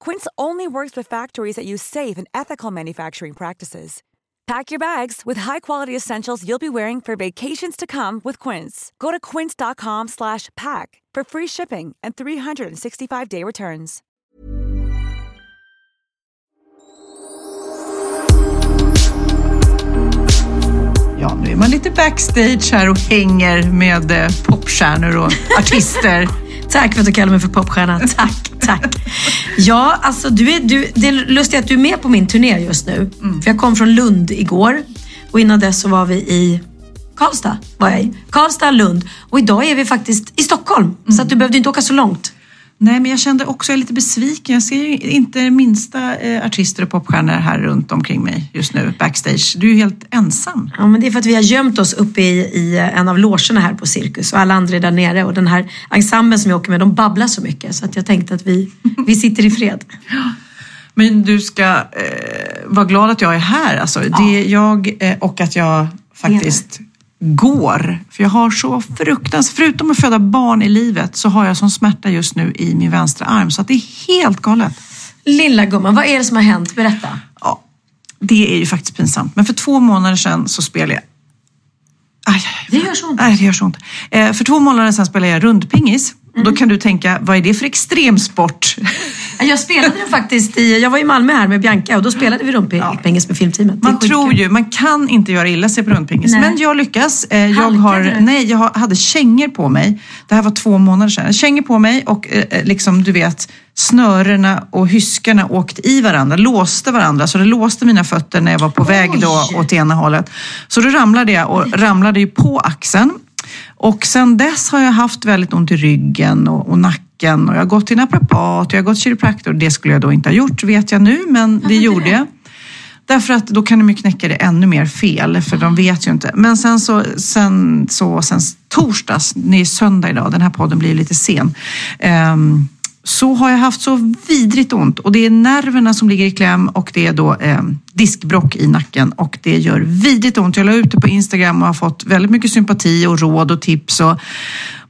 Quince only works with factories that use safe and ethical manufacturing practices. Pack your bags with high-quality essentials you'll be wearing for vacations to come with Quince. Go to quince.com/pack for free shipping and 365-day returns. Ja, nu är man lite backstage här och hänger med eh, popstjärnor och artister. Tack för att du kallar mig för popstjärna. Tack, tack. Ja, alltså du är, du, det är lustigt att du är med på min turné just nu. Mm. För jag kom från Lund igår och innan dess så var vi i Karlstad. Var jag i. Karlstad, Lund. Och idag är vi faktiskt i Stockholm. Så att du behövde inte åka så långt. Nej, men jag kände också, jag är lite besviken. Jag ser inte minsta eh, artister och popstjärnor här runt omkring mig just nu, backstage. Du är ju helt ensam. Ja, men det är för att vi har gömt oss uppe i, i en av logerna här på Cirkus och alla andra är där nere. Och den här ensemblen som jag åker med, de babblar så mycket. Så att jag tänkte att vi, vi sitter i fred. Men du ska eh, vara glad att jag är här. Alltså, det är jag eh, och att jag faktiskt går. För jag har så fruktansvärt, förutom att föda barn i livet så har jag sån smärta just nu i min vänstra arm så att det är helt galet. Lilla gumman, vad är det som har hänt? Berätta. Ja, det är ju faktiskt pinsamt. Men för två månader sedan så spelade jag Aj, aj, aj. Det gör så ont. Nej, det gör så ont. Eh, för två månader sedan spelade jag rundpingis. Och Mm. då kan du tänka, vad är det för extremsport? Jag spelade den faktiskt i, jag var i Malmö här med Bianca och då spelade vi rumpingis med filmteamet. Man tror ju, man kan inte göra illa sig på rundpingis. Nej. Men jag lyckas. Eh, Jag, Halkade har, nej, jag hade kängor på mig. Det här var två månader sedan. Kängor på mig och eh, liksom, du vet, snörena och hyskorna åkte i varandra, låste varandra. Så det låste mina fötter när jag var på väg då Oj. åt ena hållet. Så då ramlade jag och ramlade ju på axeln. Och sen dess har jag haft väldigt ont i ryggen och, och nacken och jag har gått till naprapat och jag har gått kiropraktor. Det skulle jag då inte ha gjort vet jag nu, men det gjorde jag. Därför att då kan de ju knäcka det ännu mer fel, för de vet ju inte. Men sen så, sen, så, sen torsdags, det är söndag idag, den här podden blir lite sen. ehm, så har jag haft så vidrigt ont och det är nerverna som ligger i kläm och det är då eh, diskbrock i nacken och det gör vidrigt ont. Jag la ut det på Instagram och har fått väldigt mycket sympati och råd och tips och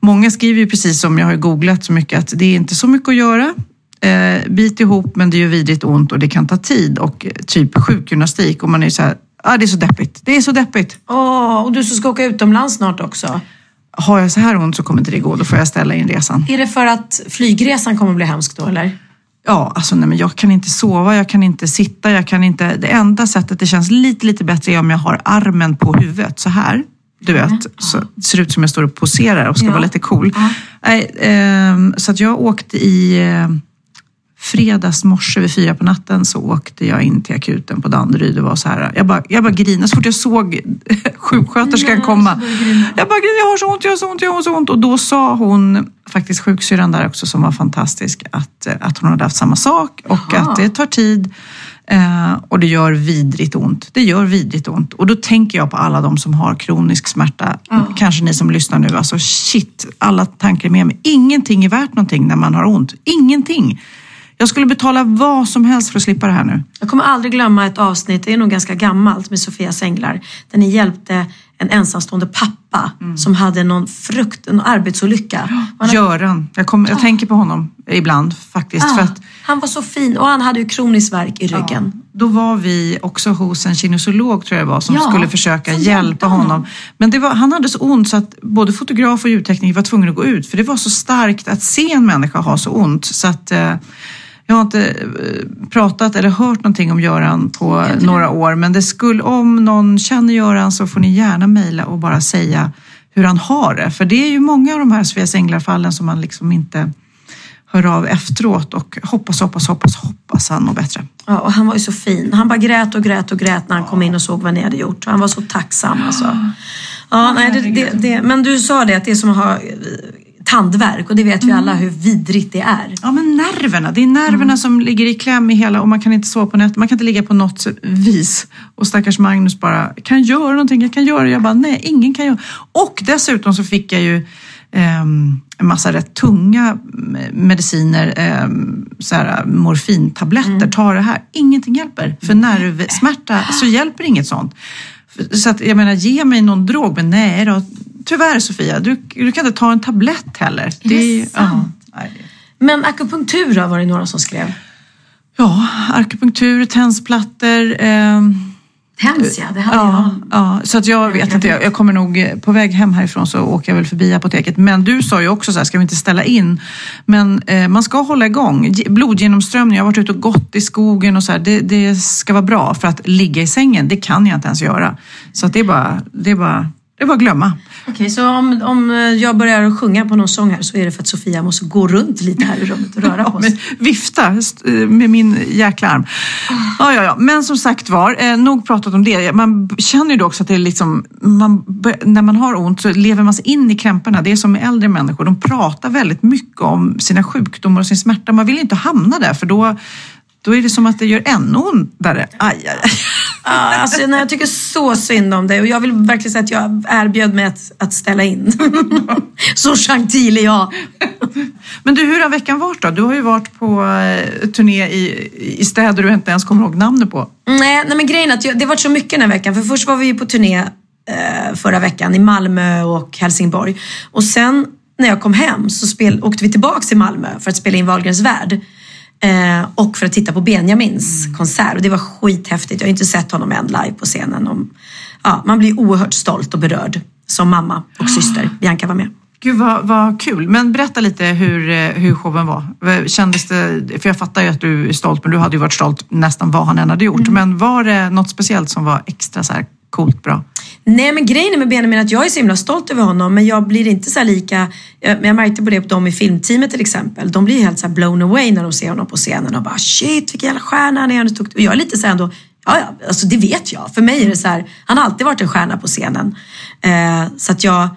många skriver ju precis som jag har googlat så mycket att det är inte så mycket att göra. Eh, bit ihop men det gör vidrigt ont och det kan ta tid och eh, typ sjukgymnastik och man är ju så här, ah, det är så deppigt, det är så deppigt. Åh, och du som ska åka utomlands snart också. Har jag så här ont så kommer inte det gå, då får jag ställa in resan. Är det för att flygresan kommer bli hemsk då eller? Ja, alltså nej, men jag kan inte sova, jag kan inte sitta, jag kan inte... Det enda sättet det känns lite, lite bättre är om jag har armen på huvudet så här. Du vet, så det ser ut som jag står och poserar och ska Ja. vara lite cool. Nej, ehm, så att jag åkte i eh, fredags morse vid fyra på natten så åkte jag in till akuten på Danderyd. Det var så här, jag bara, jag bara grinade så fort jag såg sjuksköterskan komma. Jag bara, jag har så ont, jag har så ont, jag har så ont. Och då sa hon, faktiskt sjuksyrran där också som var fantastisk, att, att hon hade haft samma sak och Jaha. att det tar tid. Eh, och det gör vidrigt ont. Det gör vidrigt ont. Och då tänker jag på alla de som har kronisk smärta. Kanske ni som lyssnar nu. Alltså shit, alla tankar är med mig. Ingenting är värt någonting när man har ont. Ingenting. Jag skulle betala vad som helst för att slippa det här nu. Jag kommer aldrig glömma ett avsnitt, det är nog ganska gammalt, med Sofias änglar. Där ni hjälpte en ensamstående pappa som hade någon frukt, en arbetsolycka. Hade- Göran, jag, kom, jag tänker på honom ibland faktiskt. För ah, att han var så fin och han hade ju kronisk värk i ryggen. Då var vi också hos en kinesolog tror jag det var som Ja, skulle försöka hjälpa honom. honom. Men var, han hade så ont så att både fotograf och ljudtekniker var tvungna att gå ut för det var så starkt att se en människa ha så ont. Så att, eh, jag har inte eh, pratat eller hört någonting om Göran på några år men det skulle, om någon känner Göran så får ni gärna mejla och bara säga hur han har det. För det är ju många av de här Sveas Änglar-fallen som man liksom inte hör av efteråt och hoppas, hoppas, hoppas, hoppas han mår bättre. Ja, och han var ju så fin. Han bara grät och grät och grät när han kom in och såg vad ni hade gjort. Han var så tacksam alltså. Ja, nej, det, det, det, men du sa det att det är som att ha eh, tandvärk och det vet vi alla hur vidrigt det är. Ja, men nerverna. Det är nerverna Mm. som ligger i kläm i hela och man kan inte sova på nätet. Man kan inte ligga på något vis. Och stackars Magnus bara, kan jag göra någonting? Jag kan göra det. Jag bara, nej, ingen kan göra. Och dessutom så fick jag ju en massa rätt tunga mediciner, ehm, så här, morfintabletter. Mm. Ta det här. Ingenting hjälper. För nervsmärta så hjälper inget sånt. Så att jag menar, ge mig någon drog, men nej då. Tyvärr Sofia, du, du kan inte ta en tablett heller. det sant? Ja, det- Men akupunktur då, var det några som skrev. Ja, akupunktur, tensplattor. ehm, Tens ja, det hade ja, jag. ja, så att jag vet inte. Jag, jag kommer nog, eh, på väg hem härifrån så åker jag väl förbi apoteket. Men du sa ju också så här, ska vi inte ställa in? Men eh, man ska hålla igång. Ge- Blodgenomströmning, jag har varit ute och gått i skogen och så här. Det, det ska vara bra för att ligga i sängen, det kan jag inte ens göra. Så att det är bara, det är bara, det är bara glömma. Okej, så om, om jag börjar sjunga på någon sång här så är det för att Sofia måste gå runt lite här i rummet och röra på sig. vifta eh, med min jäkla arm. Ja, ja, ja. Men som sagt var, eh, nog pratat om det. Man känner ju då också att det är liksom, man, när man har ont så lever man sig in i krämporna. Det är som med äldre människor. De pratar väldigt mycket om sina sjukdomar och sin smärta. Man vill inte hamna där för då, då är det som att det gör ännu ondare. Aj, aj, aj. Ja, alltså, nej, jag tycker så synd om dig och jag vill verkligen säga att jag erbjöd mig att, att ställa in. så gentil är jag. Men du, hur har veckan varit då? Du har ju varit på eh, turné i, i städer du inte ens kommer ihåg namnet på. Nej, nej men grejen är att jag, det har varit så mycket den här veckan. För först var vi ju på turné eh, förra veckan i Malmö och Helsingborg. Och sen när jag kom hem så spel, åkte vi tillbaks till Malmö för att spela in Wahlgrens värld. Eh, och för att titta på Benjamins konsert. Och det var skithäftigt. Jag har inte sett honom än live på scenen. Om, ja, man blir oerhört stolt och berörd som mamma och syster. Bianca var med. Gud vad, vad kul. Men berätta lite hur, eh, hur showen var. Kändes det, för jag fattar ju att du är stolt, men du hade ju varit stolt nästan vad han än hade gjort. Men var det något speciellt som var extra så här coolt bra? Nej men grejen med Benjamin är att jag är så himla stolt över honom men jag blir inte så här lika, jag, jag märkte på det på dem i filmteamet till exempel. De blir helt så här blown away när de ser honom på scenen och bara shit vilken jävla stjärna han är. Och jag är lite så här ändå, ja ja, alltså det vet jag. För mig är det så här, han har alltid varit en stjärna på scenen. Eh, så att jag,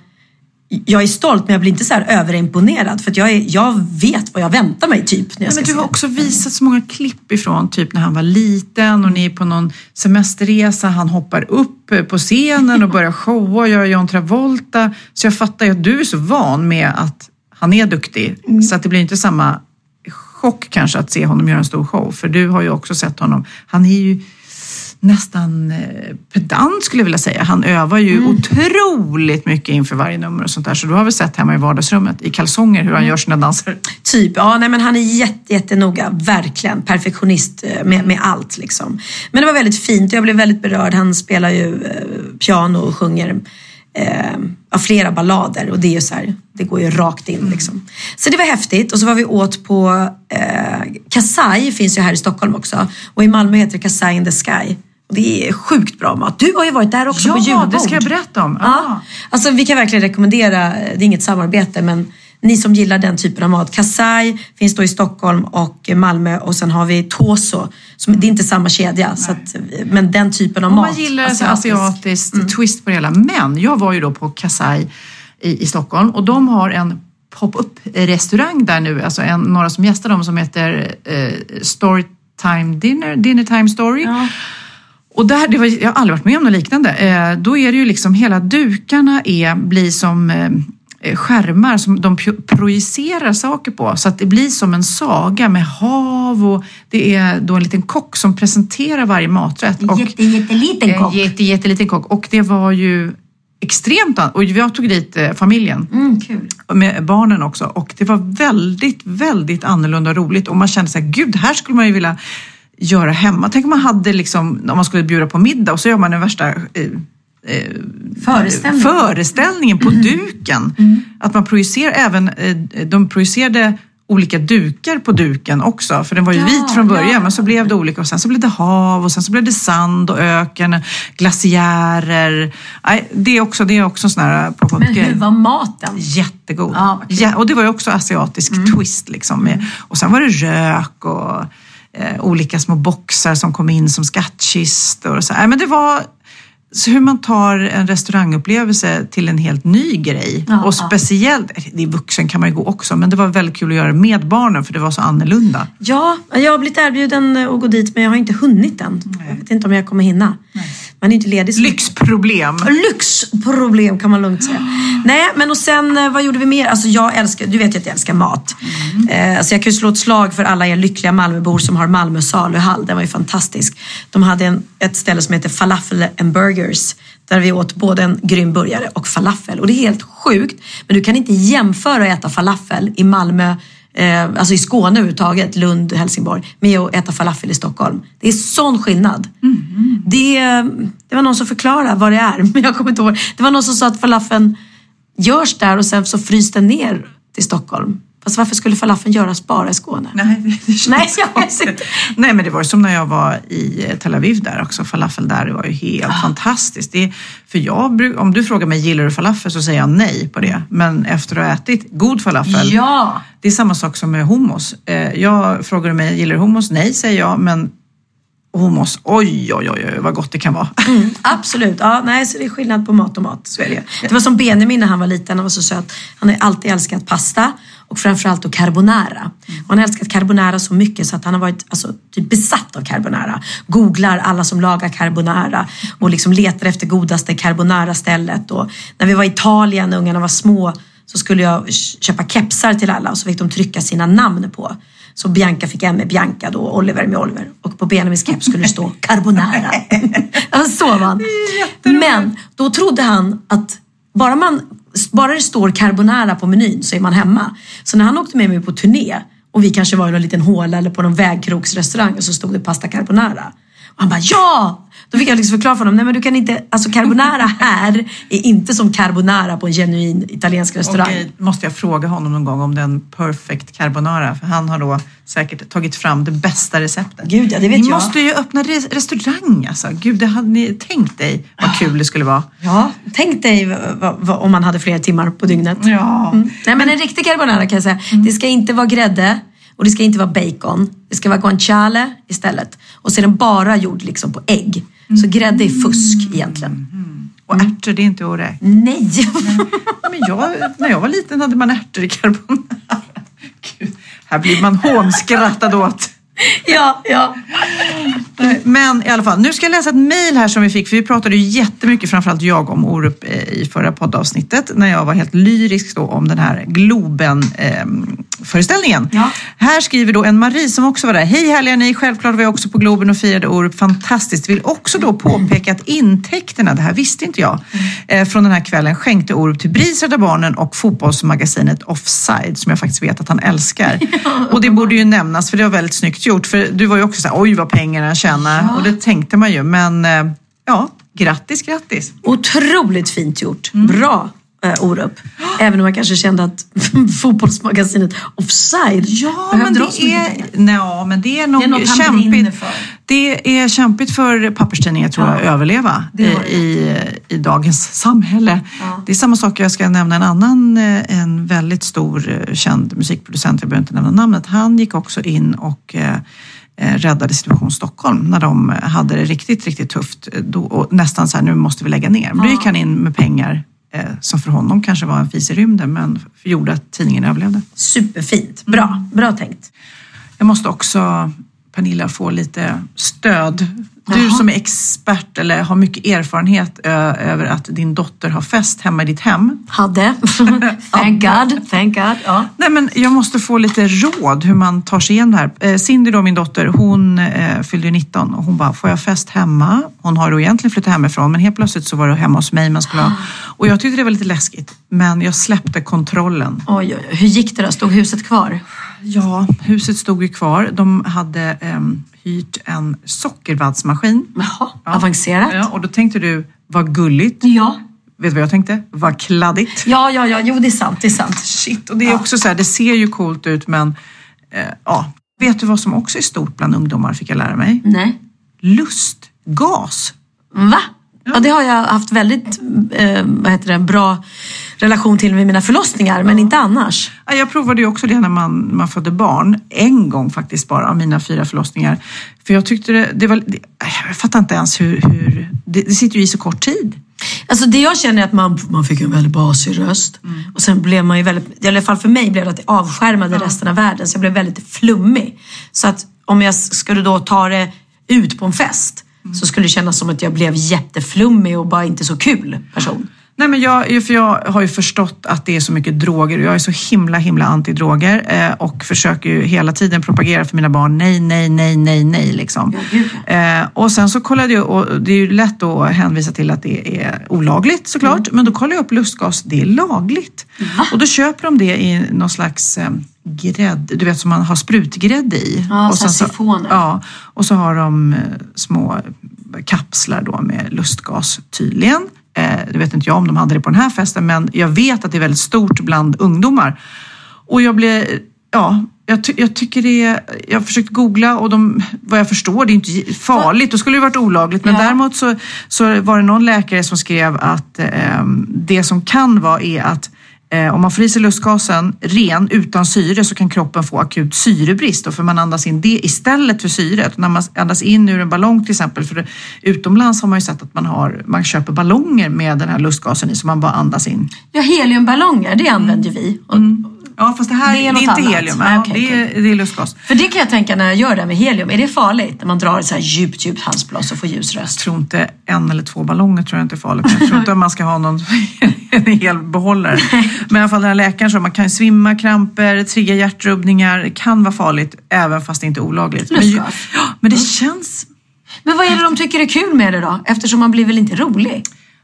jag är stolt men jag blir inte så här överimponerad för jag, är, jag vet vad jag väntar mig typ när jag Men du har också visat så många klipp ifrån typ när han var liten och ni är på någon semesterresa. Han hoppar upp på scenen och börjar showa och göra John Travolta. Så jag fattar ju att du är så van med att han är duktig. Så att det blir inte samma chock kanske att se honom göra en stor show. För du har ju också sett honom. Han är ju nästan eh, pedant skulle jag vilja säga. Han övar ju otroligt mycket inför varje nummer och sånt där. Så du har väl sett hemma i vardagsrummet i kalsonger hur han gör sina danser. Typ, ja nej men han är jätte, jättenoga, verkligen perfektionist eh, med, med allt liksom. Men det var väldigt fint och jag blev väldigt berörd. Han spelar ju eh, piano och sjunger eh, flera ballader och det är ju så här, det går ju rakt in liksom. Så det var häftigt och så var vi åt på eh, Kasai finns ju här i Stockholm också och i Malmö heter det Kasai in the Sky. Och det är sjukt bra mat. Du har ju varit där också på Ja, julbord. det ska jag berätta om. Ja. Alltså, vi kan verkligen rekommendera, det är inget samarbete, men ni som gillar den typen av mat. Kasai finns då i Stockholm och Malmö och sen har vi Toso. Som, det är inte samma kedja, att, men den typen av Om mat. man gillar asiatisk. asiatiskt twist på det hela. Men jag var ju då på Kasai i, i Stockholm och de har en pop-up restaurang där nu, alltså en, några som gästar dem som heter eh, Storytime Dinner, Dinner Time Story. Ja. Och där, det var, jag har aldrig varit med om något liknande. Eh, då är det ju liksom hela dukarna är, blir som eh, skärmar som de pro- projicerar saker på. Så att det blir som en saga med hav och det är då en liten kock som presenterar varje maträtt. Och, Jätte, jätteliten kock. en jätte, jätteliten kock. Och det var ju extremt Och jag tog dit eh, familjen Mm, med barnen också och det var väldigt, väldigt annorlunda och roligt och man kände så här, gud, här skulle man ju vilja göra hemma. Tänk om man hade liksom, om man skulle bjuda på middag och så gör man den värsta eh, eh, Föreställning. föreställningen på duken. Att man projicerar även, eh, de projicerade olika dukar på duken också. För den var ju Ja, vit från början ja. men så blev det olika och sen så blev det hav och sen så blev det sand och öken, glaciärer. Nej, det är också, det är också sån här pop Men hur var maten? Jättegod. Ja, kul. ja, och det var ju också asiatisk twist liksom. Och sen var det rök och eh, olika små boxar som kom in som skattkistor och så. Nej, men det var så hur man tar en restaurangupplevelse till en helt ny grej. Ja, och speciellt, det är vuxen kan man ju gå också, men det var väldigt kul att göra med barnen för det var så annorlunda. Ja, jag har blivit erbjuden att gå dit men jag har inte hunnit än. Jag vet inte om jag kommer hinna. Man är inte ledig så. Lyxproblem. Lyxproblem kan man lugnt säga. Nej, men och sen eh, vad gjorde vi mer? Alltså jag älskar, du vet ju att jag älskar mat. Eh, alltså jag kan ju slå ett slag för alla er lyckliga Malmöbor som har Malmö saluhall. Den var ju fantastisk. De hade en, ett ställe som heter Falafel and Burgers. Där vi åt både en grym burgare och falafel. Och det är helt sjukt. Men du kan inte jämföra att äta falafel i Malmö Eh, alltså i Skåne överhuvudtaget, Lund, Helsingborg, med att äta falafel i Stockholm. Det är sån skillnad. Det, det var någon som förklarade vad det är, men jag kommer inte ihåg. Det var någon som sa att falafeln görs där och sen så frys den ner till Stockholm. Fast varför skulle falafeln göras bara i Skåne? Nej, det, känns Nej. Nej, men det var ju som när jag var i Tel Aviv där också. Falafel där var ju helt Ah. fantastiskt. Det, är- för jag, om du frågar mig, gillar du falafel? Så säger jag nej på det. Men efter att ha ätit god falafel, Ja! det är samma sak som med hummus. Eh, Jag frågar du mig, gillar du hummus? Nej, säger jag. Men hummus, oj, oj, oj, oj vad gott det kan vara. Absolut. Ja, nej, så det är skillnad på mat och mat. Så är det. det var som Benjamin när han var liten. Han var så söt. Han har alltid älskat pasta och framförallt då carbonara. Och han älskat carbonara så mycket så att han har varit alltså, typ besatt av carbonara. Googlar alla som lagar carbonara och liksom letar efter godaste carbonara-stället. Och när vi var i Italien när ungarna var små så skulle jag köpa kepsar till alla och så fick de trycka sina namn på. Så Bianca fick en med Bianca då, och Oliver med Oliver. Och på Benjamins keps skulle det stå carbonara. Så var han. Men då trodde han att bara, man, bara det står carbonara på menyn så är man hemma. Så när han åkte med mig på turné och vi kanske var i någon liten håla eller på någon vägkrogsrestaurang och så stod det pasta carbonara. Han bara ja! Då fick jag liksom förklara för honom, nej men du kan inte, alltså carbonara här är inte som carbonara på en genuin italiensk restaurang. Okej, måste jag fråga honom någon gång om den perfect carbonara. För han har då säkert tagit fram det bästa receptet. Gud, ja, det vet ni jag. måste ju öppna re- restaurang alltså. Gud, det hade ni tänkt dig vad kul det skulle vara. Ja, tänk dig om man hade fler timmar på dygnet. Ja. Mm. Nej men en riktig carbonara kan jag säga. Det ska inte vara grädde och det ska inte vara bacon. Det ska vara guanciale istället. Och så är den bara gjord liksom på ägg. Så grädde är fusk egentligen. Och ärtor, det är inte räkna. Nej! Men jag, när jag var liten hade man ärtor i carbonara. Gud, här blir man hånskrattad åt. ja, ja. Men i alla fall, nu ska jag läsa ett mejl här som vi fick, för vi pratade ju jättemycket, framförallt jag, om Orup eh, i förra poddavsnittet, när jag var helt lyrisk då om den här Globen-föreställningen. Ja. Här skriver då en Marie som också var där. Hej härliga ni, självklart var jag också på Globen och firade Orup fantastiskt. Vill också då påpeka att intäkterna, det här visste inte jag, eh, från den här kvällen skänkte Orup till BRIS, Rädda Barnen och fotbollsmagasinet Offside, som jag faktiskt vet att han älskar. Och det borde ju nämnas, för det var väldigt snyggt gjort. För du var ju också så här, oj vad pengarna tjänar. Och det tänkte man ju, men eh, ja, grattis, grattis. Otroligt fint gjort. Bra eh, Orup. Även om jag kanske kände att fotbollsmagasinet Offside Ja, men de det är, nej, men det är nog Det är något han kämpigt. för. Det är kämpigt för papperstidningar tror jag att överleva i, i, i dagens samhälle. Ja. Det är samma sak, jag ska nämna en annan, eh, en väldigt stor eh, känd musikproducent, jag behöver inte nämna namnet. Han gick också in och eh, räddade Situation Stockholm när de hade det riktigt, riktigt tufft. Då, och nästan så här, nu måste vi lägga ner. Men då gick han in med pengar som för honom kanske var en fis i rymden men gjorde att tidningen överlevde. Superfint. Bra. Bra tänkt. Jag måste också, Pernilla, få lite stöd. Du Jaha. som är expert eller har mycket erfarenhet över att din dotter har fest hemma i ditt hem. Hade. Thank God. Thank God. Ja. Nej, men jag måste få lite råd hur man tar sig igenom det här. Eh, Cindy då, min dotter, hon eh, fyllde ju 19 och hon bara, får jag fest hemma? Hon har då egentligen flyttat hemifrån men helt plötsligt så var det hemma hos mig man skulle ha. Och jag tyckte det var lite läskigt men jag släppte kontrollen. Oj, oj, oj. Hur gick det då? Stod huset kvar? Ja, huset stod ju kvar. De hade ehm, hyrt en sockervaddsmaskin. Jaha. Avancerat? Ja, och då tänkte du, vad gulligt. Ja. vet du vad jag tänkte? Vad kladdigt. Ja, ja, ja, jo det är sant, det är sant. Shit, och det är också så här, det ser ju coolt ut men eh, ja. Vet du vad som också är stort bland ungdomar fick jag lära mig? Nej. Lustgas. Va? Ja, det har jag haft väldigt eh, vad heter det, bra relation till med mina förlossningar, men inte annars. Ja, Jag provade ju också det när man, man födde barn. En gång faktiskt bara av mina fyra förlossningar. För jag tyckte det, det var... Det, jag fattar inte ens hur... hur det, det sitter ju i så kort tid. Alltså det jag känner är att man, man fick en väldigt basig röst. Och sen blev man ju väldigt, i alla fall för mig blev det att det avskärmade resten av världen. Så jag blev väldigt flummig. Så att om jag skulle då ta det ut på en fest så skulle det kännas som att jag blev jätteflummig och bara inte så kul person. Nej, men jag, för jag har ju förstått att det är så mycket droger och jag är så himla himla antidroger eh, och försöker ju hela tiden propagera för mina barn nej, nej, nej, nej, nej liksom. Eh, och sen så kollade jag och det är ju lätt att hänvisa till att det är olagligt såklart, men då kollade jag upp lustgas, det är lagligt. Och då köper de det i någon slags eh, grädde, du vet som man har sprutgrädde i. Ja, och så sen sifoner. Ja, och så har de eh, små kapslar då med lustgas tydligen. Eh, det vet inte jag om de hade det på den här festen men jag vet att det är väldigt stort bland ungdomar. Och jag blev, ja, jag, ty jag tycker det är, jag har försökt googla och de, vad jag förstår, det är inte farligt, då skulle det varit olagligt. Men Ja. däremot så, så var det någon läkare som skrev att eh, det som kan vara är att om man får i sig lustgasen ren utan syre så kan kroppen få akut syrebrist då, för man andas in det istället för syret. När man andas in ur en ballong till exempel, för utomlands har man ju sett att man, har, man köper ballonger med den här lustgasen i som man bara andas in. Ja, heliumballonger, det använder vi. Och, Ja fast det här Det är det är, inte annat. helium, ja, okej, det, är, det är lustgas. För det kan jag tänka när jag gör det med helium. Är det farligt när man drar ett så här djupt, djupt halsblås och får ljus Jag röst? tror inte en eller två ballonger tror jag inte är farligt. Men jag tror inte att man ska ha någon en hel behållare. Men i alla fall den här läkaren sa man kan svimma, kramper, trigga hjärtrubbningar. Det kan vara farligt även fast det inte är olagligt. Men, Lustgas? ja, men det känns... Men vad är det de tycker är kul med det då? Eftersom man blir väl inte rolig?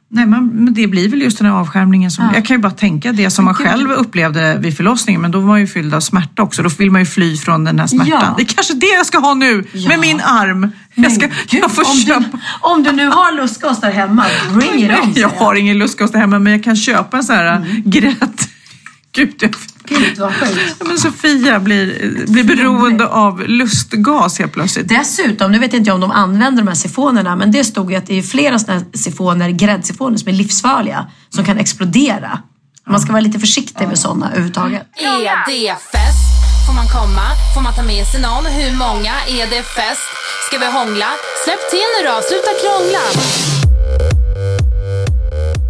Nej, men det blir väl just den här avskärmningen. Som, Jag kan ju bara tänka det som man själv upplevde vid förlossningen. Men då var man ju fylld av smärta också. Då vill man ju fly från den här smärtan. Ja. Det är kanske det jag ska ha nu Ja. med min arm. Jag, ska, Gud, jag får om, köpa... du, om du nu har lustgas där hemma, bring it on. Jag har ingen lustgas där hemma men jag kan köpa en sån här Mm. grädd. Gud, jag... Gud vad sjukt. Men Sofia blir, blir beroende av lustgas helt plötsligt. Dessutom, nu vet jag inte om de använder de här sifonerna, men det stod ju att det är flera sådana här sifoner, gräddsifoner, som är livsfarliga, som kan explodera. Man ska vara lite försiktig med sådana överhuvudtaget. Är det fest? Får man komma? Får man ta med sig någon? Hur många? Är det fest? Ska vi hångla? Släpp till nu då, sluta krångla!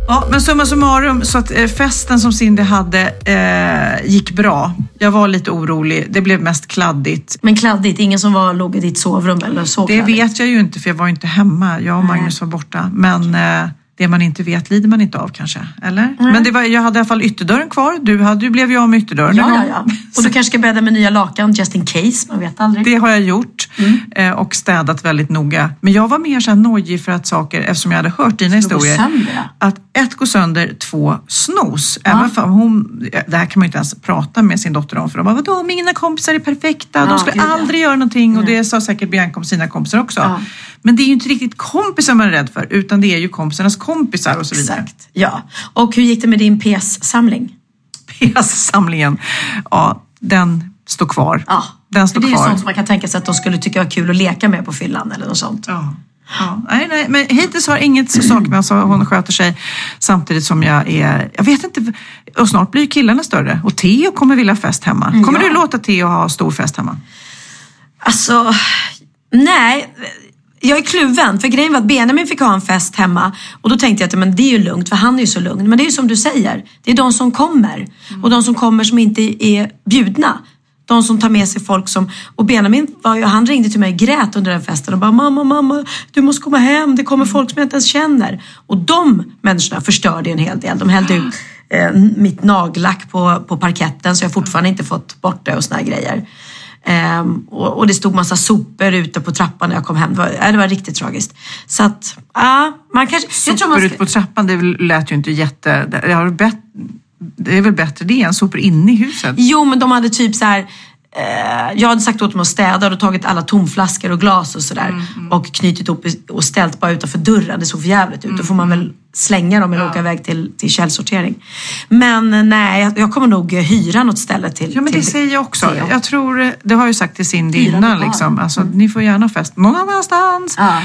Ja, men summa summarum, så att eh, festen som Cindy hade eh, gick bra. Jag var lite orolig. Det blev mest kladdigt. Men kladdigt, ingen som var, låg i ditt sovrum eller så Det kladdigt. vet jag ju inte för jag var inte hemma. Jag och Magnus var borta. Men eh, det man inte vet lider man inte av kanske. Eller? Men det var, jag hade i alla fall ytterdörren kvar. Du, hade, du blev ju av med ytterdörren. en Ja, ja, ja. Och du kanske ska bädda med nya lakan just in case, man vet aldrig. Det har jag gjort eh, och städat väldigt noga. Men jag var mer så här nojig för att saker, eftersom jag hade hört dina historier, sönder, att ett går sönder, två snos. Även för hon, det här kan man ju inte ens prata med sin dotter om för de bara, vadå, mina kompisar är perfekta, Ja, de skulle ja. aldrig göra någonting och det sa säkert Bianca om sina kompisar också. Men det är ju inte riktigt kompisar man är rädd för utan det är ju kompisarnas kompisar och så vidare. Exakt. Ja. Och hur gick det med din PS-samling? PS-samlingen, ja den står kvar. Ja. Den står det är ju sånt som man kan tänka sig att de skulle tycka var kul att leka med på fyllan eller något sånt. Ja. Ja, nej, nej, men hittills har inget sak med så hon sköter sig samtidigt som jag är, jag vet inte, och snart blir killarna större och Theo kommer vilja ha fest hemma. Kommer Ja. du låta Theo ha stor fest hemma? Alltså, nej. Jag är kluven, för grejen var att Benjamin fick ha en fest hemma och då tänkte jag att men det är ju lugnt för han är ju så lugn. Men det är ju som du säger, det är de som kommer och de som kommer som inte är bjudna. De som tar med sig folk som, och Benjamin var ju, han ringde till mig och grät under den festen och bara mamma, mamma, du måste komma hem, det kommer folk som jag inte ens känner. Och de människorna förstörde en hel del. De hällde ut eh, mitt nagellack på, på parketten så jag fortfarande inte fått bort det och såna här grejer. Ehm, och, och det stod massa sopor ute på trappan när jag kom hem. Det var, ja, det var riktigt tragiskt. Så att, ja, man kanske... man Sopor ska- ute på trappan, det lät ju inte jätte... Det, har bett, det är väl bättre det än sopor inne i huset? Jo, men de hade typ så här jag hade sagt åt dem att städa och tagit alla tomflaskor och glas och sådär Mm, och knutit ihop och ställt bara utanför dörren. Det såg för jävligt ut. Då får Mm, man väl slänga dem eller åka iväg till, till källsortering. Men eh, nej, jag, kommer nog eh, hyra något ställe till Ja men det till säger jag också. Jag tror, eh, det har jag ju sagt till Cindy innan liksom. Alltså, ni får gärna fest någon annanstans. Ja.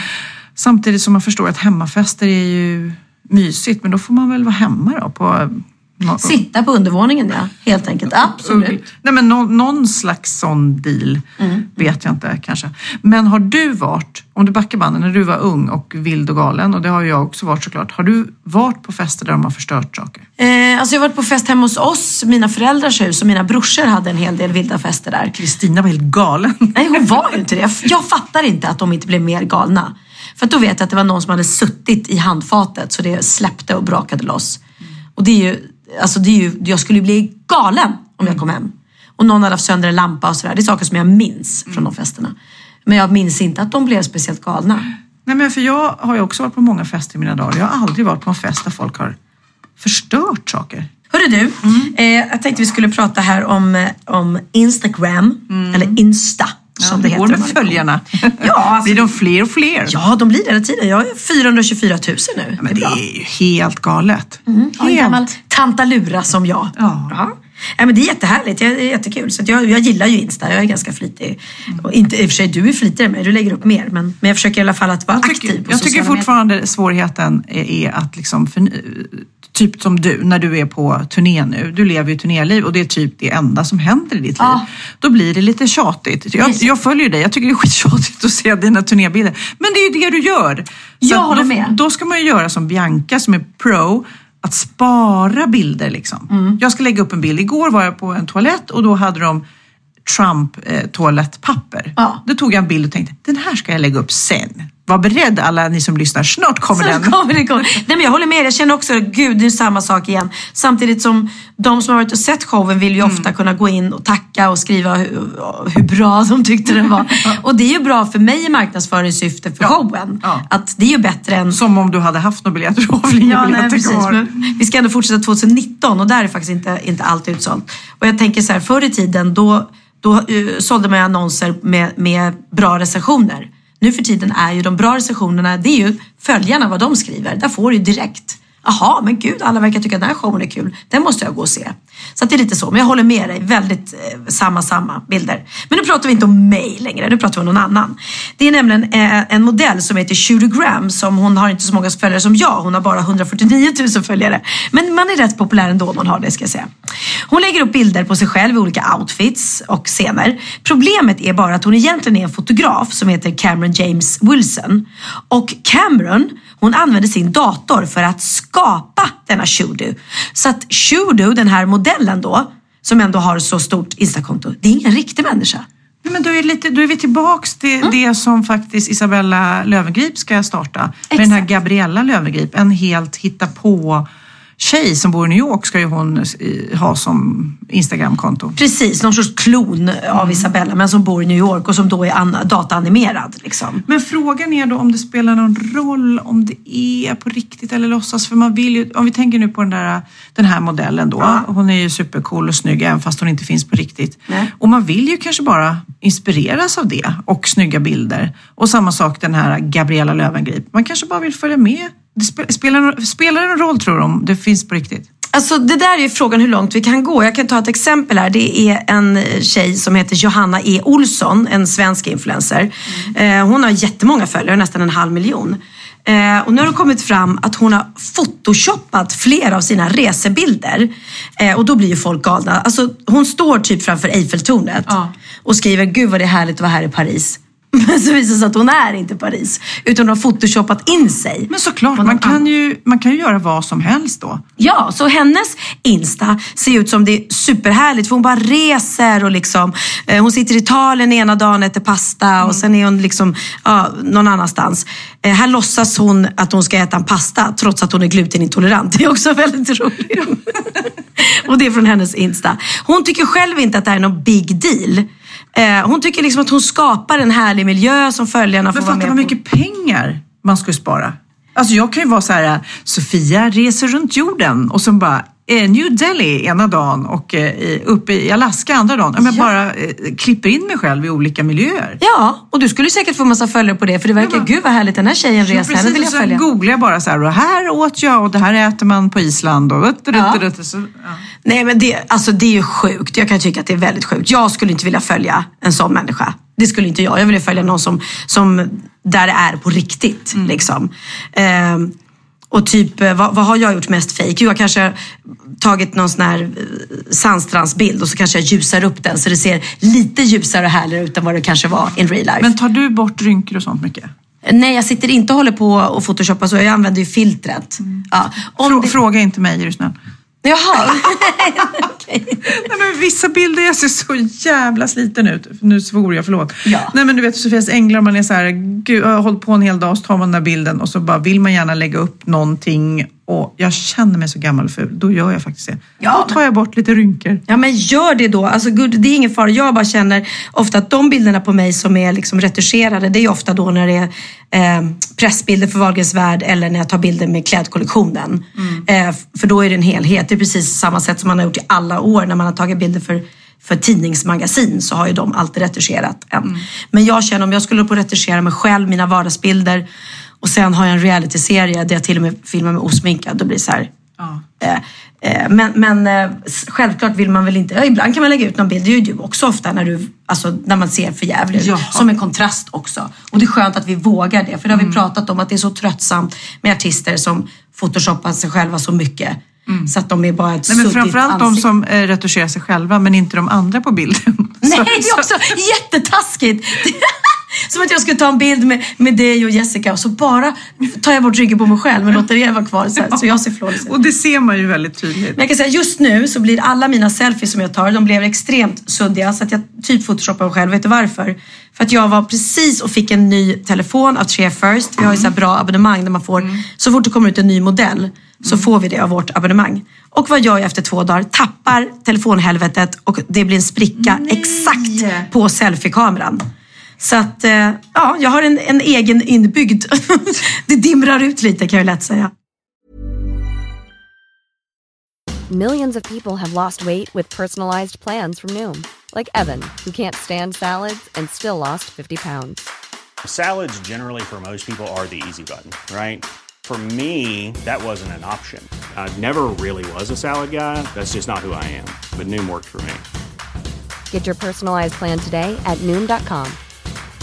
Samtidigt som man förstår att hemmafester är ju mysigt men då får man väl vara hemma då på nå- Sitta på undervåningen ja, helt enkelt. Absolut. Nej men någon, någon slags sån deal Mm. vet jag inte kanske. Men har du varit, om du backar banden, när du var ung och vild och galen och det har jag också varit såklart. Har du varit på fester där de har förstört saker? Eh, alltså jag har varit på fest hemma hos oss, mina föräldrars hus och mina brorsor hade en hel del vilda fester där. Kristina var helt galen. Nej, hon var ju inte det. Jag, jag fattar inte att de inte blev mer galna. För då vet jag att det var någon som hade suttit i handfatet så det släppte och brakade loss. Och det är ju, alltså det är ju, jag skulle bli galen om jag kom hem. Och någon hade haft sönder en lampa och sådär. Det är saker som jag minns från de festerna. Men jag minns inte att de blev speciellt galna. Nej men för jag har ju också varit på många fester i mina dagar. Jag har aldrig varit på en fest där folk har förstört saker. Hörru du, eh, jag tänkte vi skulle prata här om, eh, om Instagram, eller Insta som det, det heter. går med är följarna. Ja, alltså- Blir de fler och fler? Ja, de blir det hela tiden. Jag är 424 000 nu. Men det är ju helt galet. Ja, en Helt. gammal tantalura som jag. Ja. Ja, men det är jättehärligt, det är jättekul. Så jag, jag gillar ju Insta, jag är ganska flitig. Och inte, I och för sig, du är flitigare än mig, du lägger upp mer. Men, men jag försöker i alla fall att vara Jag aktiv tycker, på jag tycker fortfarande svårigheten är, att liksom, för, typ som du, när du är på turné nu, du lever ju turnéliv och det är typ det enda som händer i ditt Ja. liv. Då blir det lite tjatigt. Jag, jag följer dig, jag tycker det är skittjatigt att se dina turnébilder. Men det är ju det du gör. Jag att håller då, med. Då ska man ju göra som Bianca som är pro, att spara bilder liksom. Mm. Jag ska lägga upp en bild. Igår var jag på en toalett och då hade de Trump eh, toalettpapper. Ja. Då tog jag en bild och tänkte, den här ska jag lägga upp sen. Var beredd alla ni som lyssnar, snart kommer Så den. kommer det, kommer. Nej, men jag håller med, jag känner också, gud det är samma sak igen. Samtidigt som de som har varit och sett showen vill ju Mm. ofta kunna gå in och tacka och skriva hur, hur bra de tyckte den var. och det är ju bra för mig i marknadsföringssyfte för Ja. showen. Ja. Att det är ju bättre än Som om du hade haft några biljetter, inga Ja, nej, biljetter precis. kvar. Men vi ska ändå fortsätta 2019 och där är faktiskt inte, inte allt utsålt. Och jag tänker så här, förr i tiden då, då uh, sålde man ju annonser med, med bra recensioner. Nu för tiden är ju de bra recensionerna, det är ju följarna vad de skriver. Där får du ju direkt. Jaha, men gud, alla verkar tycka att den här showen är kul. Den måste jag gå och se. Så att det är lite så, men jag håller med dig. Väldigt eh, samma, samma bilder. Men nu pratar vi inte om mig längre, nu pratar vi om någon annan. Det är nämligen eh, en modell som heter Shooter Graham som hon har inte så många följare som jag. Hon har bara 149 000 följare. Men man är rätt populär ändå om man har det ska jag säga. Hon lägger upp bilder på sig själv i olika outfits och scener. Problemet är bara att hon egentligen är en fotograf som heter Cameron James Wilson. Och Cameron, hon använder sin dator för att skapa denna Shudu. Så att Shudu, den här modellen då, som ändå har så stort Instakonto, det är ingen riktig människa. Nej, men då, är lite, då är vi tillbaks till Mm. det som faktiskt Isabella Löwengrip ska starta. Med den här Exakt. Gabriella Löwengrip, en helt hitta på tjej som bor i New York ska ju hon ha som Instagramkonto. Precis, någon sorts klon av Isabella men som bor i New York och som då är an- dataanimerad. Liksom. Men frågan är då om det spelar någon roll om det är på riktigt eller låtsas. För man vill ju, om vi tänker nu på den, där, den här modellen då. Ja. Hon är ju supercool och snygg även fast hon inte finns på riktigt. Nej. Och man vill ju kanske bara inspireras av det och snygga bilder. Och samma sak den här Gabriella Löwengrip. Man kanske bara vill följa med. Det spe- spelar, spelar det någon roll tror du om det finns på riktigt? Alltså det där är ju frågan hur långt vi kan gå. Jag kan ta ett exempel här. Det är en tjej som heter Johanna E. Olsson, en svensk influencer. Eh, hon har jättemånga följare, nästan en halv miljon. Eh, och nu har det kommit fram att hon har photoshoppat flera av sina resebilder. Eh, och då blir ju folk galna. Alltså, hon står typ framför Eiffeltornet Ja. och skriver Gud vad det är härligt att vara här i Paris. Men så visar det sig att hon är inte Paris. Utan hon har photoshoppat in sig. Men såklart, man kan, ju, man kan ju göra vad som helst då. Ja, så hennes Insta ser ut som det är superhärligt för hon bara reser och liksom, eh, hon sitter i Italien ena dagen, äter pasta och sen är hon liksom ja, någon annanstans. Eh, här låtsas hon att hon ska äta en pasta trots att hon är glutenintolerant. Det är också väldigt roligt. och det är från hennes Insta. Hon tycker själv inte att det här är någon big deal. Eh, hon tycker liksom att hon skapar en härlig miljö som följarna får Men vara fatta med vad på. mycket pengar man skulle spara. Alltså jag kan ju vara så här, Sofia reser runt jorden och så bara New Delhi ena dagen och eh, uppe i Alaska andra dagen. Om jag bara eh, klipper in mig själv i olika miljöer. Ja, och du skulle säkert få massa följare på det för det verkar, Ja. gud vad härligt den här tjejen reser, henne vill jag följa. googlar jag bara så här, och här åt jag och det här äter man på Island och Ja. ja. Nej men det, alltså det är ju sjukt. Jag kan tycka att det är väldigt sjukt. Jag skulle inte vilja följa en sån människa. Det skulle inte jag. Jag vill följa någon som, som där det är på riktigt. Liksom. Ehm, och typ, eh, vad, vad har jag gjort mest fake? Jo, Jag kanske har tagit någon sån här eh, sandstrandsbild och så kanske jag ljusar upp den så det ser lite ljusare och härligare ut än vad det kanske var in real life. Men tar du bort rynkor och sånt mycket? Nej, jag sitter inte och håller på och photoshoppar så. Jag använder ju filtret. Ja. Om Frå, det... Fråga inte mig är du snäll. Jaha. Nej, men vissa bilder jag ser så jävla sliten ut. Nu svor jag, förlåt. Ja. Nej men du vet Sofias änglar, man är så här, gud, jag har hållit på en hel dag och så tar man den där bilden och så bara vill man gärna lägga upp någonting och jag känner mig så gammal och ful. Då gör jag faktiskt det. Ja, Då tar jag bort lite rynkor. Ja men gör det då. Alltså, gud, det är ingen fara. Jag bara känner ofta att de bilderna på mig som är liksom retuscherade, det är ofta då när det är eh, pressbilder för Wahlgrens värld eller när jag tar bilder med klädkollektionen. Eh, för då är det en helhet. Det är precis samma sätt som man har gjort i alla år när man har tagit bilder för för tidningsmagasin så har ju de alltid retuscherat en. Men jag känner om jag skulle på retuschera mig själv, mina vardagsbilder och sen har jag en realityserie där jag till och med filmar mig osminkad. Då blir det så här, Ja. Eh, eh, Men, men eh, självklart vill man väl inte, ja, ibland kan man lägga ut någon bild, det gör ju du också ofta när, du, alltså, när man ser för jävligt ut. Ja. Som en kontrast också. Och det är skönt att vi vågar det, för det har vi pratat om att det är så tröttsamt med artister som photoshoppar sig själva så mycket. Så att de är bara ett Nej, men framförallt de ansikte. som eh, retuscherar sig själva men inte de andra på bilden. Nej, Så- det är så- också jättetaskigt. Som att jag skulle ta en bild med, med dig och Jessica och så bara tar jag bort ryggen på mig själv men låter er vara kvar så, här, så jag ser flawless ut. Och det ser man ju väldigt tydligt. Men jag kan säga just nu så blir alla mina selfies som jag tar, de blev extremt suddiga så att jag typ photoshoppar mig själv. Vet du varför? För att jag var precis och fick en ny telefon av Tre First. Vi har ju så bra abonnemang där man får, så fort det kommer ut en ny modell så får vi det av vårt abonnemang. Och vad gör jag efter två dagar? Tappar telefonhelvetet och det blir en spricka exakt på selfiekameran. Så att, eh, ja, jag har en, en egen inbyggd. det dimrar ut lite kan jag lätt säga. Millions of people have lost weight with personalized plans from Noom, like Evan, who can't stand salads and still lost 50 pounds. Salads, generally, for most people, are the easy button, right? For me, that wasn't an option. I never really was a salad guy. That's just not who I am. But Noom worked for me. Get your personalized plan today at Noom.com.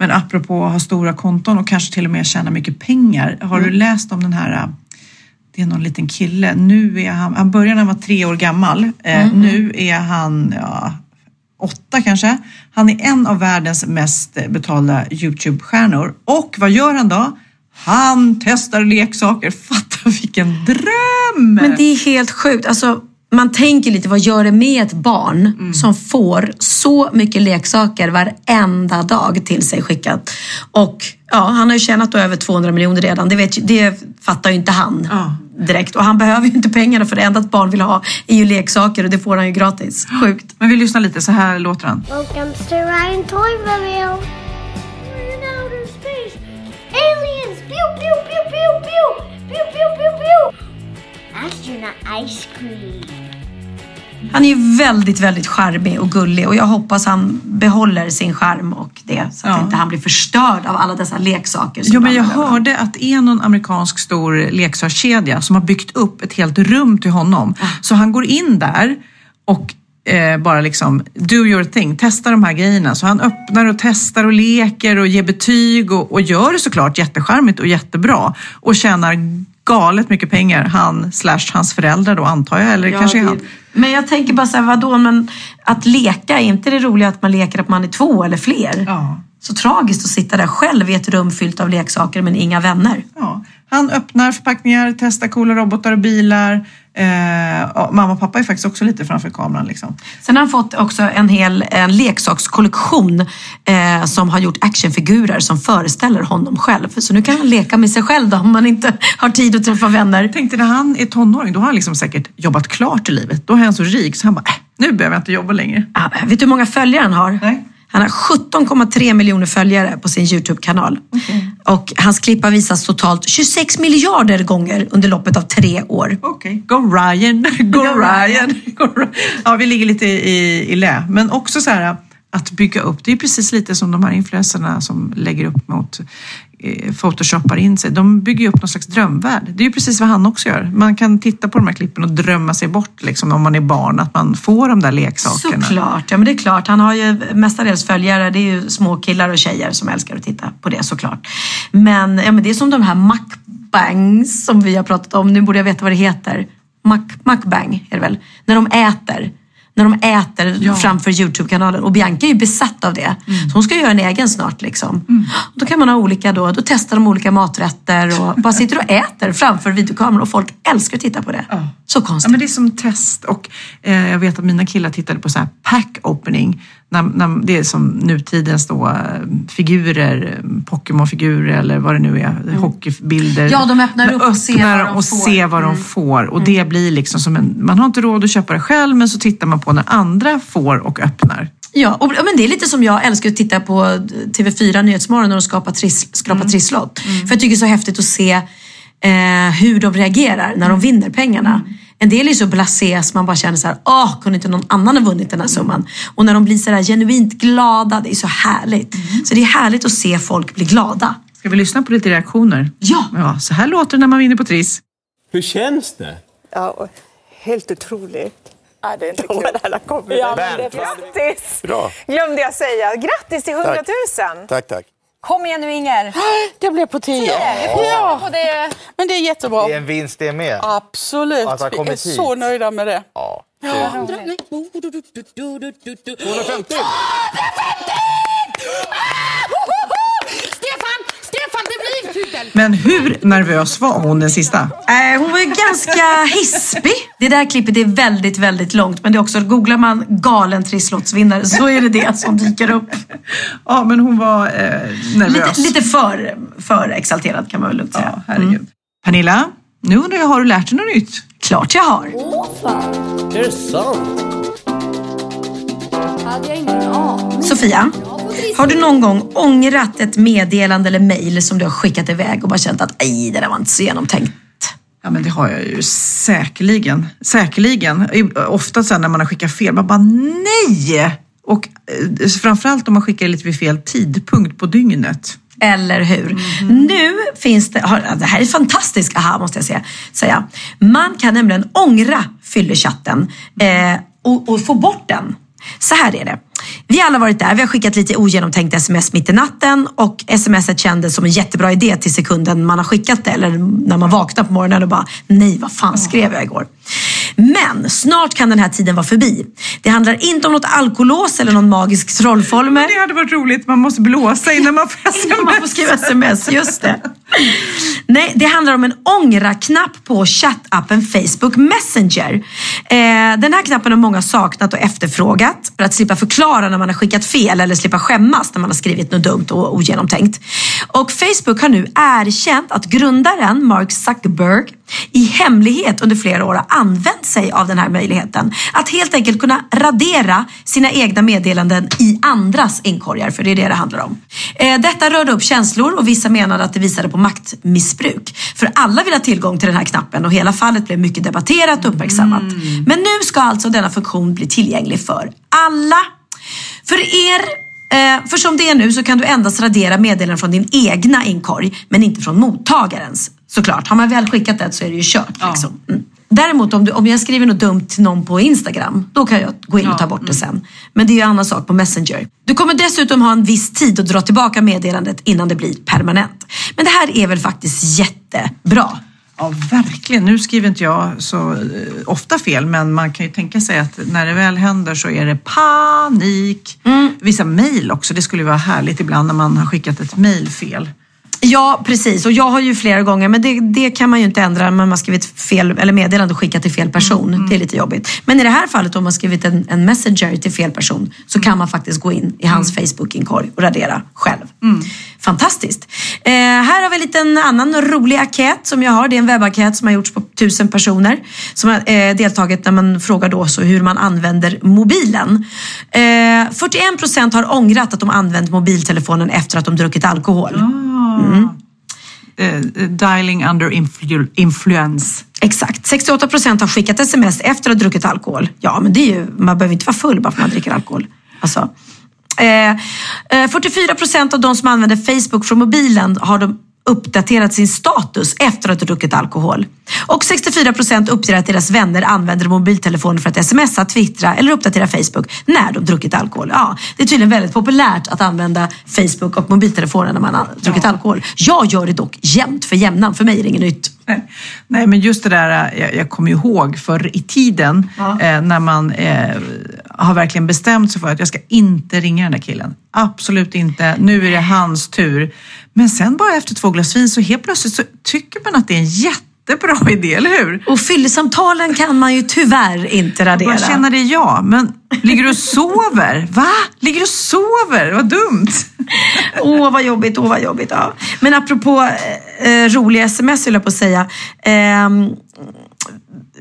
Men apropå att ha stora konton och kanske till och med tjäna mycket pengar. Har mm. du läst om den här det är någon liten kille. Nu är han, han började när han var tre år gammal. Eh, mm. Nu är han ja, åtta kanske. Han är en av världens mest betalda Youtube-stjärnor. Och vad gör han då? Han testar leksaker. Fatta vilken dröm! Men det är helt sjukt. Alltså, man tänker lite, vad gör det med ett barn mm. som får så mycket leksaker varenda dag till sig skickat? Och ja, han har ju tjänat över 200 miljoner redan. Det, vet, det fattar ju inte han ja. direkt. Och han behöver ju inte pengarna för det enda ett barn vill ha är ju leksaker och det får han ju gratis. Sjukt. Men vi lyssnar lite, så här låter han. Welcome to Ryan Toyville. Aliens! Pew, pew, pew, pew, pew! Pew, pew, pew, pew! Astronaut ice cream. Han är ju väldigt, väldigt charmig och gullig och jag hoppas han behåller sin charm och det så att ja. inte han blir förstörd av alla dessa leksaker. Jo, men jag hörde att det är någon amerikansk stor leksakskedja som har byggt upp ett helt rum till honom. Ja. Så han går in där och eh, bara liksom do your thing, testa de här grejerna. Så han öppnar och testar och leker och ger betyg och, och gör det såklart jättecharmigt och jättebra och tjänar galet mycket pengar, han slash hans föräldrar då antar jag, eller ja, kanske det, han. Men jag tänker bara så här, vadå, men att leka, är inte det roliga att man leker att man är två eller fler? Ja. Så tragiskt att sitta där själv i ett rum fyllt av leksaker men inga vänner. Ja. Han öppnar förpackningar, testar coola robotar och bilar, Eh, mamma och pappa är faktiskt också lite framför kameran. Liksom. Sen har han fått också en hel en leksakskollektion eh, som har gjort actionfigurer som föreställer honom själv. Så nu kan han leka med sig själv då, om man inte har tid att träffa vänner. Tänkte när han är tonåring, då har han liksom säkert jobbat klart i livet. Då är han så rik så han bara, äh, nu behöver jag inte jobba längre. Ja, vet du hur många följare han har? Nej. Han har 17,3 miljoner följare på sin YouTube-kanal. Okay. Och hans klipp har visats totalt 26 miljarder gånger under loppet av tre år. Okej, okay. go Ryan, go, go Ryan. Ryan. Ja, vi ligger lite i, i lä. Men också så här att bygga upp, det är precis lite som de här influencerna som lägger upp mot Eh, photoshoppar in sig. De bygger upp någon slags drömvärld. Det är ju precis vad han också gör. Man kan titta på de här klippen och drömma sig bort liksom, om man är barn, att man får de där leksakerna. Såklart, ja men det är klart. Han har ju mestadels följare, det är ju små killar och tjejer som älskar att titta på det såklart. Men, ja, men det är som de här mukbangs som vi har pratat om, nu borde jag veta vad det heter. Mukbang är det väl? När de äter. När de äter framför Youtube-kanalen. Och Bianca är ju besatt av det. Så hon ska göra en egen snart. Liksom. Då kan man ha olika då. Då testar de olika maträtter och bara sitter och äter framför videokameran. Och folk älskar att titta på det. Så Ja, konstigt. men det är som test och eh, jag vet att mina killar tittade på så här pack opening. När, när, det är som nutidens då, eh, figurer, Pokémon-figurer eller vad det nu är, hockeybilder. Ja, de öppnar upp och ser vad de och får. ser vad de får. Och det blir liksom som en, man har inte råd att köpa det själv men så tittar man på när andra får och öppnar. Ja, och, men det är lite som jag älskar att titta på TV4 Nyhetsmorgon när de skapar triss, skrapar trisslott. För jag tycker det är så häftigt att se eh, hur de reagerar när de vinner pengarna. En del är så blasé så man bara känner så här, åh, kunde inte någon annan ha vunnit den här summan? Och när de blir så här genuint glada, det är så härligt. Så det är härligt att se folk bli glada. Ska vi lyssna på lite reaktioner? Ja! ja så här låter det när man vinner på Triss. Hur känns det? Ja, helt otroligt. Ja, det är inte De kul. alla kommer. Ja, men det, grattis! Bra. Glömde jag säga. Grattis till 100 000! Tack, tack. Kom igen nu Inger! Det blev på 10. Ja. Det. Men det är jättebra. Det är en vinst det med. Absolut. Att ha Vi är hit. så nöjda med det. Ja. Ja. 250! 250! Men hur nervös var hon den sista? Eh, hon var ju ganska hispig. Det där klippet är väldigt, väldigt långt. Men det är också, googlar man galen trisslottsvinnare så är det det som dyker upp. Ja, men hon var eh, nervös. Lite, lite för, för exalterad kan man väl lugnt säga. Ja, herregud. Pernilla, nu undrar jag, har du lärt dig något nytt? Klart jag har. Är det sant? Hade jag ingen aning. Sofia, har du någon gång ångrat ett meddelande eller mejl som du har skickat iväg och bara känt att aj, det där var inte så genomtänkt? Ja, men det har jag ju säkerligen. Säkerligen. Ofta sen när man har skickat fel, man bara nej! Och eh, framförallt om man skickar lite vid fel tidpunkt på dygnet. Eller hur? Nu finns det, det här är fantastiskt aha måste jag säga. säga. Man kan nämligen ångra fyllechatten eh, och, och få bort den. Så här är det. Vi har alla varit där, vi har skickat lite ogenomtänkt sms mitt i natten och smset kändes som en jättebra idé till sekunden man har skickat det eller när man vaknar på morgonen och bara nej vad fan skrev jag igår? Men snart kan den här tiden vara förbi. Det handlar inte om något alkolås eller någon magisk trollformel. Det hade varit roligt, man måste blåsa innan man får sms. Innan man får skriva sms, just det. Nej, det handlar om en ångra-knapp på chattappen Facebook Messenger. Eh, den här knappen har många saknat och efterfrågat för att slippa förklara när man har skickat fel eller slippa skämmas när man har skrivit något dumt och ogenomtänkt. Och Facebook har nu erkänt att grundaren Mark Zuckerberg i hemlighet under flera år har använt sig av den här möjligheten. Att helt enkelt kunna radera sina egna meddelanden i andras inkorgar, för det är det det handlar om. Eh, detta rörde upp känslor och vissa menade att det visade på maktmissbruk. För alla vill ha tillgång till den här knappen och hela fallet blev mycket debatterat och uppmärksammat. Men nu ska alltså denna funktion bli tillgänglig för alla. För er Eh, för som det är nu så kan du endast radera meddelanden från din egna inkorg men inte från mottagarens. Såklart, har man väl skickat det så är det ju kört. Liksom. Mm. Däremot om, du, om jag skriver något dumt till någon på Instagram, då kan jag gå in och ta bort det sen. Men det är ju en annan sak på Messenger. Du kommer dessutom ha en viss tid att dra tillbaka meddelandet innan det blir permanent. Men det här är väl faktiskt jättebra. Ja, verkligen. Nu skriver inte jag så eh, ofta fel, men man kan ju tänka sig att när det väl händer så är det panik. Vissa mejl också. Det skulle vara härligt ibland när man har skickat ett mejl fel. Ja, precis. Och jag har ju flera gånger, men det, det kan man ju inte ändra. Man har skrivit fel, eller meddelande och skickat till fel person. Det är lite jobbigt. Men i det här fallet, om man skrivit en, en messenger till fel person, så kan man faktiskt gå in i hans Facebook-inkorg och radera själv. Fantastiskt. Eh, här har vi en liten annan rolig enkät som jag har. Det är en webbenkät som har gjorts på tusen personer som har eh, deltagit när man frågar då så hur man använder mobilen. Eh, 41 procent har ångrat att de använt mobiltelefonen efter att de druckit alkohol. Mm. Eh, dialing under influ- influence. Exakt. 68 procent har skickat sms efter att ha druckit alkohol. Ja, men det är ju, man behöver inte vara full bara för att man dricker alkohol. Alltså. Eh, eh, 44 procent av de som använder Facebook från mobilen har de uppdaterat sin status efter att ha druckit alkohol. Och 64 procent uppger att deras vänner använder mobiltelefoner för att smsa, twittra eller uppdatera Facebook när de druckit alkohol. Ja, det är tydligen väldigt populärt att använda Facebook och mobiltelefoner när man har druckit alkohol. Jag gör det dock jämt för jämnan. För mig är det inget nytt. Nej. Nej, men just det där, jag, jag kommer ihåg förr i tiden eh, när man eh, har verkligen bestämt sig för att jag ska inte ringa den där killen. Absolut inte. Nu är det hans tur. Men sen bara efter två glas vin så helt plötsligt så tycker man att det är en jättebra idé, eller hur? Och fyllesamtalen kan man ju tyvärr inte radera. Bara känna det ja, men ligger du och sover? Va? Ligger du och sover? Vad dumt. Åh, vad jobbigt, åh vad jobbigt. Ja. Men apropå eh, roliga sms vill jag på att säga. Ehm,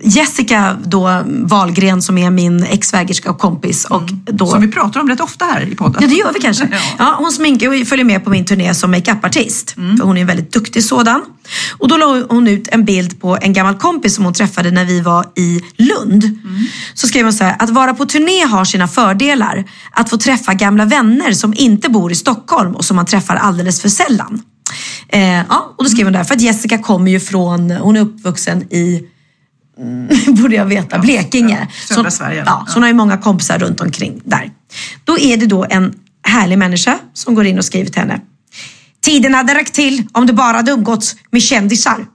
Jessica då, Wahlgren som är min ex-svägerska och kompis. Och då, Som vi pratar om rätt ofta här i podden. Ja, det gör vi kanske. Ja, hon sminkar och följer med på min turné som makeupartist. För hon är en väldigt duktig sådan. Och då la hon ut en bild på en gammal kompis som hon träffade när vi var i Lund. Så skrev hon så här, att vara på turné har sina fördelar. Att få träffa gamla vänner som inte bor i Stockholm och som man träffar alldeles för sällan. Eh, ja, och då skrev hon där, för att Jessica kommer ju från, hon är uppvuxen i mm, borde jag veta, Blekinge. södra Så- Sverige. Ja, så hon har ju många kompisar runt omkring där. Då är det då en härlig människa som går in och skriver till henne. Tiden hade räckt till om du bara hade umgåtts med kändisar.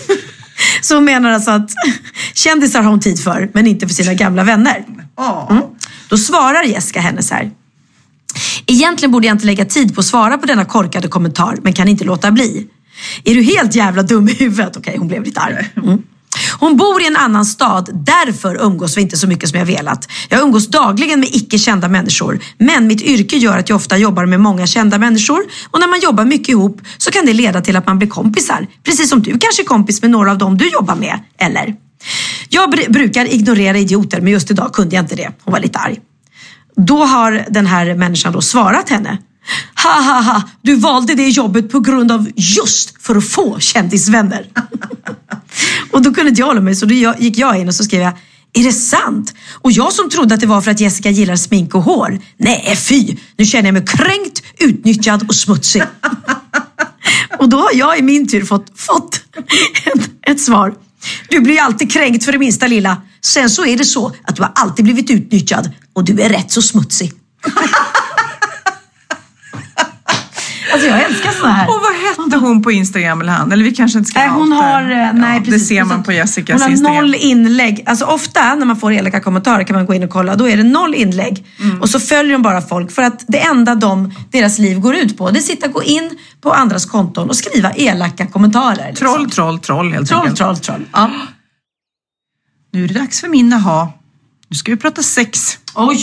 så hon menar alltså att kändisar har hon tid för, men inte för sina gamla vänner. Mm. Då svarar Jessica henne så här. Egentligen borde jag inte lägga tid på att svara på denna korkade kommentar, men kan inte låta bli. Är du helt jävla dum i huvudet? Okej, hon blev lite arg. Mm. Hon bor i en annan stad, därför umgås vi inte så mycket som jag velat. Jag umgås dagligen med icke kända människor, men mitt yrke gör att jag ofta jobbar med många kända människor och när man jobbar mycket ihop så kan det leda till att man blir kompisar. Precis som du kanske är kompis med några av dem du jobbar med, eller? Jag br- brukar ignorera idioter, men just idag kunde jag inte det. Hon var lite arg. Då har den här människan då svarat henne. Ha ha ha, du valde det jobbet på grund av just för att få kändisvänner. och då kunde inte jag hålla mig så då gick jag in och så skrev jag är det sant? Och jag som trodde att det var för att Jessica gillar smink och hår. Nej fy, nu känner jag mig kränkt, utnyttjad och smutsig. och då har jag i min tur fått, fått ett, ett svar. Du blir alltid kränkt för det minsta lilla. Sen så är det så att du har alltid blivit utnyttjad och du är rätt så smutsig. alltså jag älskar såna här. Och vad hette hon på Instagram eller han? Eller vi kanske inte ska Nej, hon outa. har, eh, nej ja, precis. Det ser man på Jessicas Hon har Instagram. noll inlägg. Alltså ofta när man får elaka kommentarer kan man gå in och kolla. Då är det noll inlägg. Mm. Och så följer de bara folk. För att det enda de, deras liv går ut på, det är att sitta gå in på andras konton och skriva elaka kommentarer. liksom. Troll, troll, troll helt Troll, enkelt. troll, troll. Ja. Nu är det dags för min aha. Nu ska vi prata sex. Oj!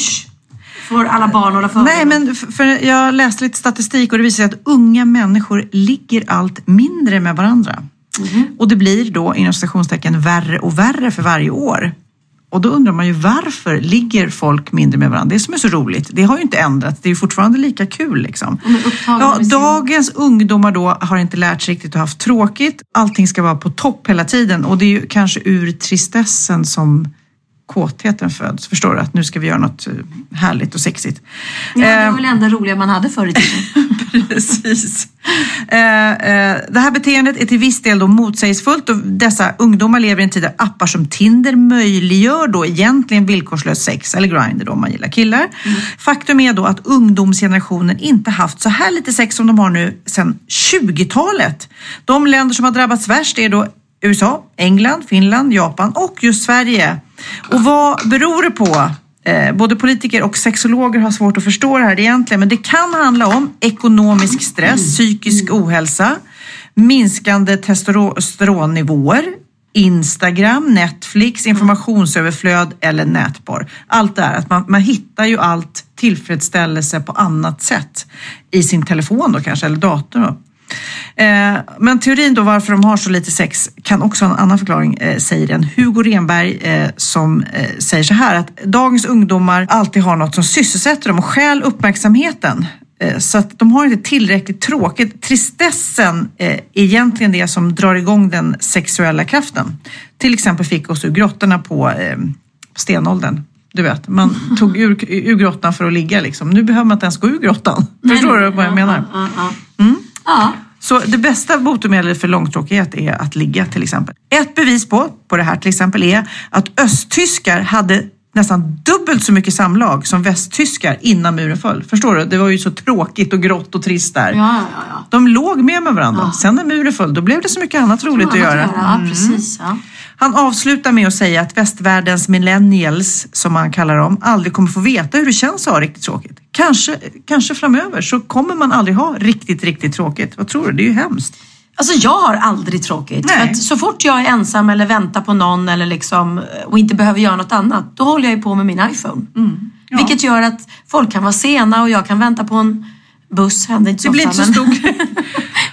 Får alla barn hålla för Nej, men för jag läste lite statistik och det visar sig att unga människor ligger allt mindre med varandra. Och det blir då inom stationstecken värre och värre för varje år. Och då undrar man ju varför ligger folk mindre med varandra? Det som är så roligt, det har ju inte ändrats. Det är ju fortfarande lika kul liksom. Ja, dagens ungdomar då har inte lärt sig riktigt och haft tråkigt. Allting ska vara på topp hela tiden och det är ju kanske ur tristessen som kåtheten föds. Förstår du? Att nu ska vi göra något eh, härligt och sexigt. Ja, det Eh, var väl det enda roliga man hade förr i tiden. Precis. Eh, det här beteendet är till viss del då motsägelsefullt och dessa ungdomar lever i en tid där appar som Tinder möjliggör då egentligen villkorslöst sex eller Grindr då om man gillar killar. Faktum är då att ungdomsgenerationen inte haft så här lite sex som de har nu sedan 20-talet. De länder som har drabbats värst är då USA, England, Finland, Japan och just Sverige. Och vad beror det på? Eh, både politiker och sexologer har svårt att förstå det här egentligen, men det kan handla om ekonomisk stress, psykisk ohälsa, minskande testosteronnivåer, Instagram, Netflix, informationsöverflöd eller nätporr. Allt det här, att man, man hittar ju allt tillfredsställelse på annat sätt i sin telefon då kanske, eller dator. Då. Eh, Men teorin då varför de har så lite sex kan också ha en annan förklaring, eh, säger en Hugo Renberg eh, som säger så här att dagens ungdomar alltid har något som sysselsätter dem och stjäl uppmärksamheten. Så att de har inte tillräckligt tråkigt. Tristessen är egentligen det som drar igång den sexuella kraften. Till exempel fick oss ur grottorna på stenåldern. Du vet, man tog ur, ur grottan för att ligga liksom. Nu behöver man inte ens gå ur grottan. Förstår du vad jag menar? Ja, ja. Ja. Så det bästa botemedlet för långtråkighet är att ligga till exempel. Ett bevis på, på det här till exempel är att östtyskar hade nästan dubbelt så mycket samlag som västtyskar innan muren föll. Förstår du? Det var ju så tråkigt och grått och trist där. Ja, ja, ja. De låg med med varandra. Sen när muren föll, då blev det så mycket annat roligt att göra. Ja, Mm. precis. Ja. Han avslutar med att säga att västvärldens millennials, som man kallar dem, aldrig kommer få veta hur det känns att ha riktigt tråkigt. Kanske, kanske framöver så kommer man aldrig ha riktigt, riktigt tråkigt. Vad tror du? Det är ju hemskt. Alltså jag har aldrig tråkigt. Nej. För att så fort jag är ensam eller väntar på någon eller liksom, och inte behöver göra något annat, då håller jag ju på med min iPhone. Mm. Vilket gör att folk kan vara sena och jag kan vänta på en buss, händer inte så Det blir inte så stort.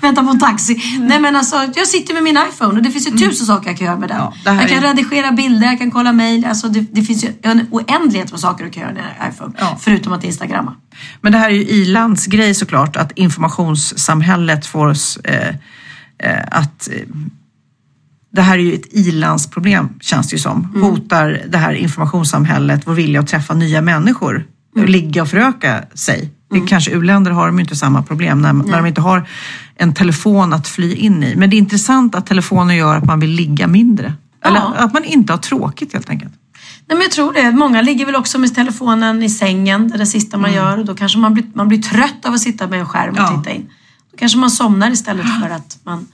vänta på en taxi. Nej men alltså, jag sitter med min iPhone och det finns ju tusen saker jag kan göra med den. Mm. Ja, jag kan är- redigera bilder, jag kan kolla mejl. Alltså det, det finns ju en oändlighet med saker du kan göra med en iPhone. Ja. Förutom att instagramma. Men det här är ju ilands grej såklart, att informationssamhället får oss eh, eh, att eh, det här är ju ett ilandsproblem känns det ju som. Hotar det här informationssamhället vår vilja att träffa nya människor och ligga och föröka sig. Det Kanske u-länder har de ju inte samma problem när, när de inte har en telefon att fly in i. Men det är intressant att telefonen gör att man vill ligga mindre. Eller Ja. att man inte har tråkigt helt enkelt. Nej, men jag tror det. Många ligger väl också med telefonen i sängen. Det är det sista man gör. Och då kanske man blir, man blir trött av att sitta med en skärm och Ja. titta in. Då kanske man somnar istället för att man...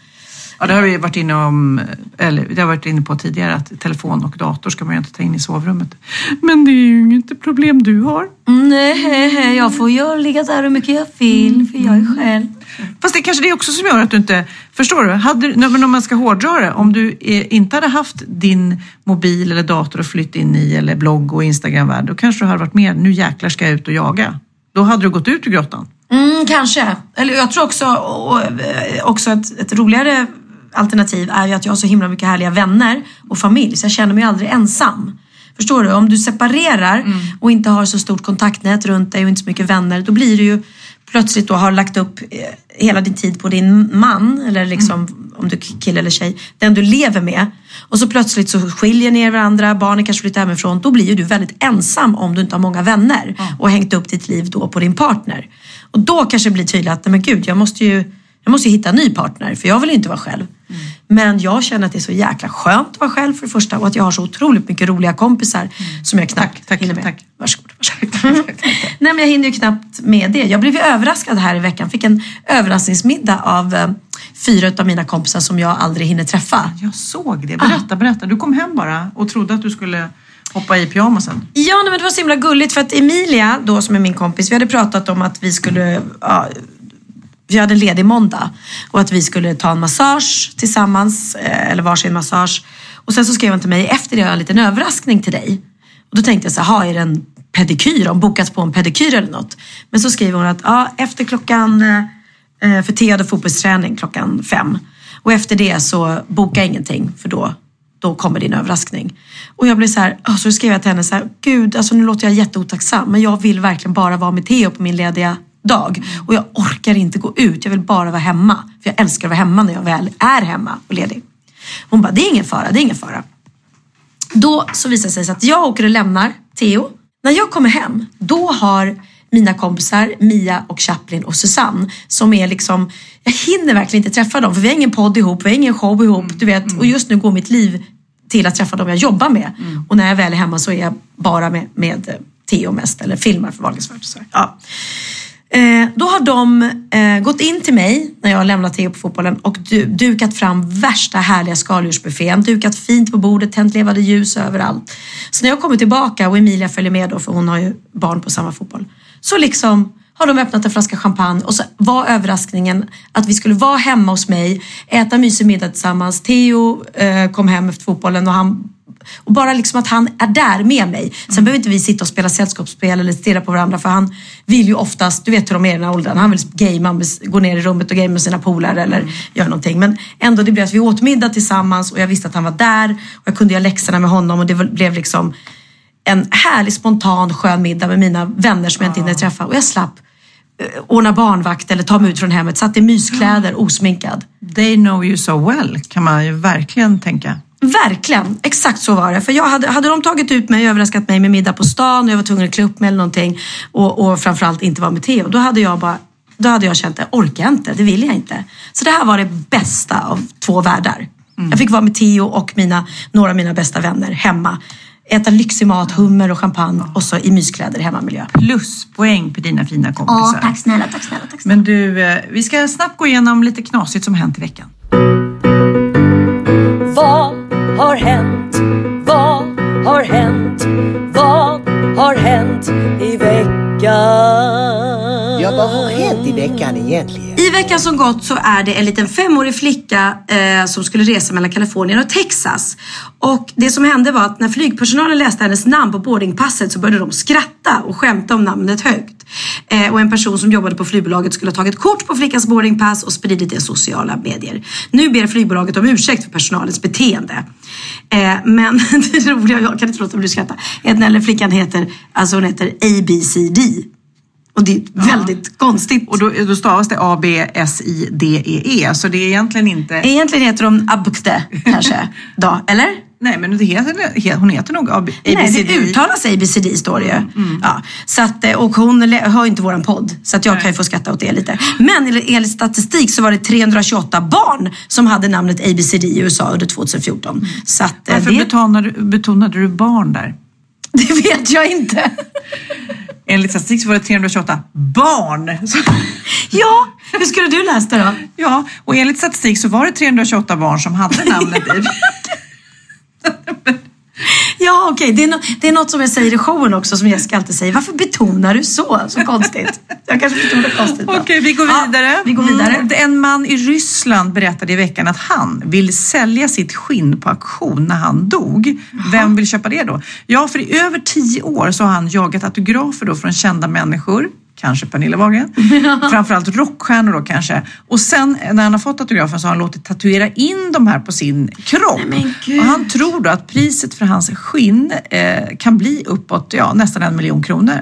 Ja, det har vi varit inne om, eller det har varit inne på tidigare att telefon och dator ska man ju inte ta in i sovrummet. Men det är ju inget problem du har. Nej, jag får ju ligga där hur mycket jag vill för jag är själv. Fast det är kanske det också som gör att du inte, förstår du? Hade, men om man ska hårdra det, om du inte hade haft din mobil eller dator att flytta in i eller blogg och Instagramvärld, då kanske du hade varit mer, nu jäklar ska jag ut och jaga. Då hade du gått ut ur grottan. Mm, kanske. Eller jag tror också, eh, också ett, ett roligare alternativ är ju att jag har så himla mycket härliga vänner och familj så jag känner mig aldrig ensam. Förstår du? Om du separerar och inte har så stort kontaktnät runt dig och inte så mycket vänner då blir du ju plötsligt då har lagt upp eh, hela din tid på din man eller liksom om du är kille eller tjej, den du lever med. Och så plötsligt så skiljer ni er varandra, barnen kanske flyttar hemifrån. Då blir ju du väldigt ensam om du inte har många vänner och har hängt upp ditt liv då på din partner. Och då kanske det blir tydligt att, men gud, jag måste ju jag måste ju hitta en ny partner för jag vill inte vara själv. Men jag känner att det är så jäkla skönt att vara själv för det första och att jag har så otroligt mycket roliga kompisar som jag knappt tack, hinner med. tack. Varsågod. varsågod. Nej men jag hinner ju knappt med det. Jag blev ju överraskad här i veckan. Fick en överraskningsmiddag av eh, fyra av mina kompisar som jag aldrig hinner träffa. Jag såg det. Berätta, berätta. Du kom hem bara och trodde att du skulle hoppa i pyjamasen. Ja, nej, men det var så himla gulligt för att Emilia, då som är min kompis, vi hade pratat om att vi skulle, ja, vi hade en ledig måndag och att vi skulle ta en massage tillsammans, eh, eller varsin massage. Och sen så skrev hon till mig, efter det har jag en liten överraskning till dig. Och då tänkte jag så här, är det en pedikyr? Har hon bokat på en pedikyr eller något? Men så skriver hon att, ja, efter klockan, eh, eh, för Thea hade fotbollsträning klockan fem. Och efter det så boka ingenting för då då kommer din överraskning. Och jag blev så här, så skrev jag till henne så här, gud, alltså nu låter jag jätteotacksam, men jag vill verkligen bara vara med Theo på min lediga dag. Och jag orkar inte gå ut, jag vill bara vara hemma. För jag älskar att vara hemma när jag väl är hemma och ledig. Hon bara, det är ingen fara, det är ingen fara. Då så visar det sig att jag åker och lämnar Theo. När jag kommer hem, då har mina kompisar Mia och Chaplin och Susanne som är liksom, jag hinner verkligen inte träffa dem för vi har ingen podd ihop, vi har ingen show ihop, du vet. Och just nu går mitt liv till att träffa dem jag jobbar med. Och när jag väl är hemma så är jag bara med, med Theo mest eller filmar för så. Ja. Eh, då har de eh, gått in till mig när jag har lämnat Teo på fotbollen och du, dukat fram värsta härliga skaldjursbuffén. Dukat fint på bordet, tänt levande ljus överallt. Så när jag kommer tillbaka och Emilia följer med då för hon har ju barn på samma fotboll. Så liksom har de öppnat en flaska champagne och så var överraskningen att vi skulle vara hemma hos mig, äta mysig middag tillsammans. Theo eh, kom hem efter fotbollen och han och bara liksom att han är där med mig. Sen behöver inte vi sitta och spela sällskapsspel eller stirra på varandra för han vill ju oftast, du vet hur de är i den här åldern, han vill gamea, gå ner i rummet och gamea med sina polare eller göra någonting. Men ändå det blev att vi åt middag tillsammans och jag visste att han var där och jag kunde göra läxorna med honom och det blev liksom en härlig spontan skön middag med mina vänner som jag inte hinner träffa och jag slapp eh, ordna barnvakt eller ta mig ut från hemmet, satt i myskläder, osminkad. They know you so well, kan man ju verkligen tänka. Verkligen, exakt så var det. För jag hade, hade de tagit ut mig och överraskat mig med middag på stan och jag var tvungen att klä upp mig eller någonting och, och framförallt inte vara med Theo, då hade jag bara Då hade jag känt, det orkar jag inte, det vill jag inte. Så det här var det bästa av två världar. Jag fick vara med Theo och mina, några av mina bästa vänner hemma. Äta lyxig mat, hummer och champagne och så i myskläder i hemmamiljö. Pluspoäng på dina fina kompisar. Åh, tack snälla, tack snälla, tack snälla. Men du, eh, vi ska snabbt gå igenom lite knasigt som hänt i veckan. Vad har hänt? Vad har hänt? Vad har hänt i veckan? Ja, vad har hänt i veckan egentligen? I veckan som gått så är det en liten femårig flicka eh, som skulle resa mellan Kalifornien och Texas. Och det som hände var att när flygpersonalen läste hennes namn på boardingpasset så började de skratta och skämta om namnet högt. Eh, och en person som jobbade på flygbolaget skulle ha tagit kort på flickans boardingpass och spridit det i sociala medier. Nu ber flygbolaget om ursäkt för personalens beteende. Eh, men det roliga, jag kan inte låta bli att skratta, är att den här flickan heter, alltså hon heter ABCD. Och det är väldigt konstigt. Och då, då stavas det A-B-S-I-D-E-E, E så det är egentligen inte... Egentligen heter hon Abukte kanske, då, eller? Nej, men det heter, hon heter nog AB, Nej, ABCD. det uttalas ABCD står det ju. Mm. Ja, så att, eh, och hon ju inte våran podd, så att jag kan ju få skratta åt det lite. Men enligt- statistik så var det 328 barn som hade namnet ABCD i USA under 2014. Så att, eh, Varför det, betonade, betonade du barn där? det vet jag inte. Enligt statistik så var det 328 barn. Så- Ja, hur skulle du läsa det då? Ja, och enligt statistik så var det 328 barn som hade namnet i. Ja, okej. Det, är no- det är något som jag säger i showen också som Jessica alltid säger. Varför betonar du så? Så konstigt. Jag kanske betonar konstigt. Okej, vi går Ja, vidare. vi går vidare. Mm. En man i Ryssland berättade i veckan att han vill sälja sitt skinn på auktion när han dog. Vem vill köpa det då? Ja, för i över tio år så har han jagat autografer då från kända människor. Kanske Pernilla Wahlgren. Framförallt rockstjärnor då kanske. Och sen när han har fått autografen så har han låtit tatuera in de här på sin kropp. och han tror då att priset för hans skinn eh, kan bli uppåt ja, nästan en miljon kronor.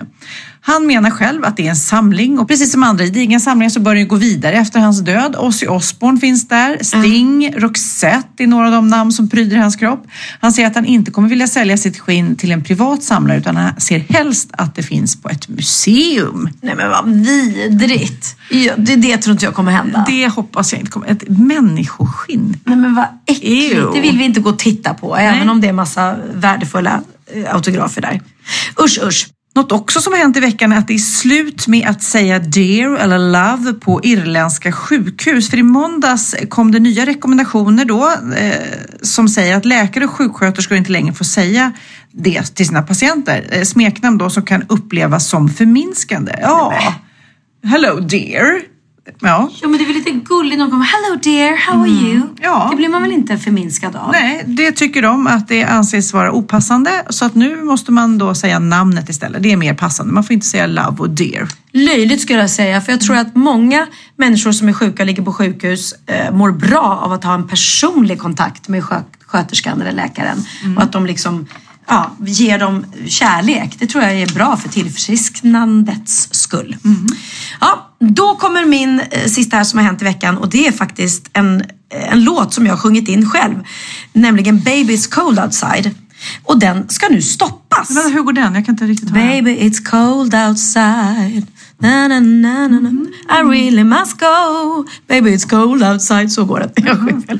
Han menar själv att det är en samling och precis som andra gedigna samlingar så bör den gå vidare efter hans död. Ozzy Osbourne finns där, Sting, Roxette är några av de namn som pryder hans kropp. Han säger att han inte kommer vilja sälja sitt skinn till en privat samlare utan han ser helst att det finns på ett museum. Nej men vad vidrigt. Det, det tror inte jag kommer hända. Det hoppas jag inte kommer. Ett människoskinn. Nej men vad äckligt. Ew. Det vill vi inte gå och titta på. Även om det är massa värdefulla eh, autografer där. Usch usch. Något också som har hänt i veckan är att det är slut med att säga dear eller love på irländska sjukhus. För i måndags kom det nya rekommendationer då eh, som säger att läkare och sjuksköterskor inte längre får säga det till sina patienter. Eh, smeknamn då som kan upplevas som förminskande. Ja, hello dear. Ja. Jo men det är väl lite gulligt de kommer Hello dear, how are you? Ja. Det blir man väl inte förminskad av? Nej, det tycker de att det anses vara opassande. Så att nu måste man då säga namnet istället. Det är mer passande. Man får inte säga love och dear. Löjligt skulle jag säga, för jag tror att många människor som är sjuka ligger på sjukhus eh, mår bra av att ha en personlig kontakt med skö- sköterskan eller läkaren. Och att de liksom ja, ger dem kärlek. Det tror jag är bra för tillfrisknandets skull. Ja, då kommer min eh, sista här som har hänt i veckan och det är faktiskt en, eh, en låt som jag har sjungit in själv. Nämligen Baby It's Cold Outside. Och den ska nu stoppas. Men hur går den? Jag kan inte riktigt höra. Baby it's cold outside na, na, na, na, na. I really must go Baby it's cold outside Så går det. Jag fel.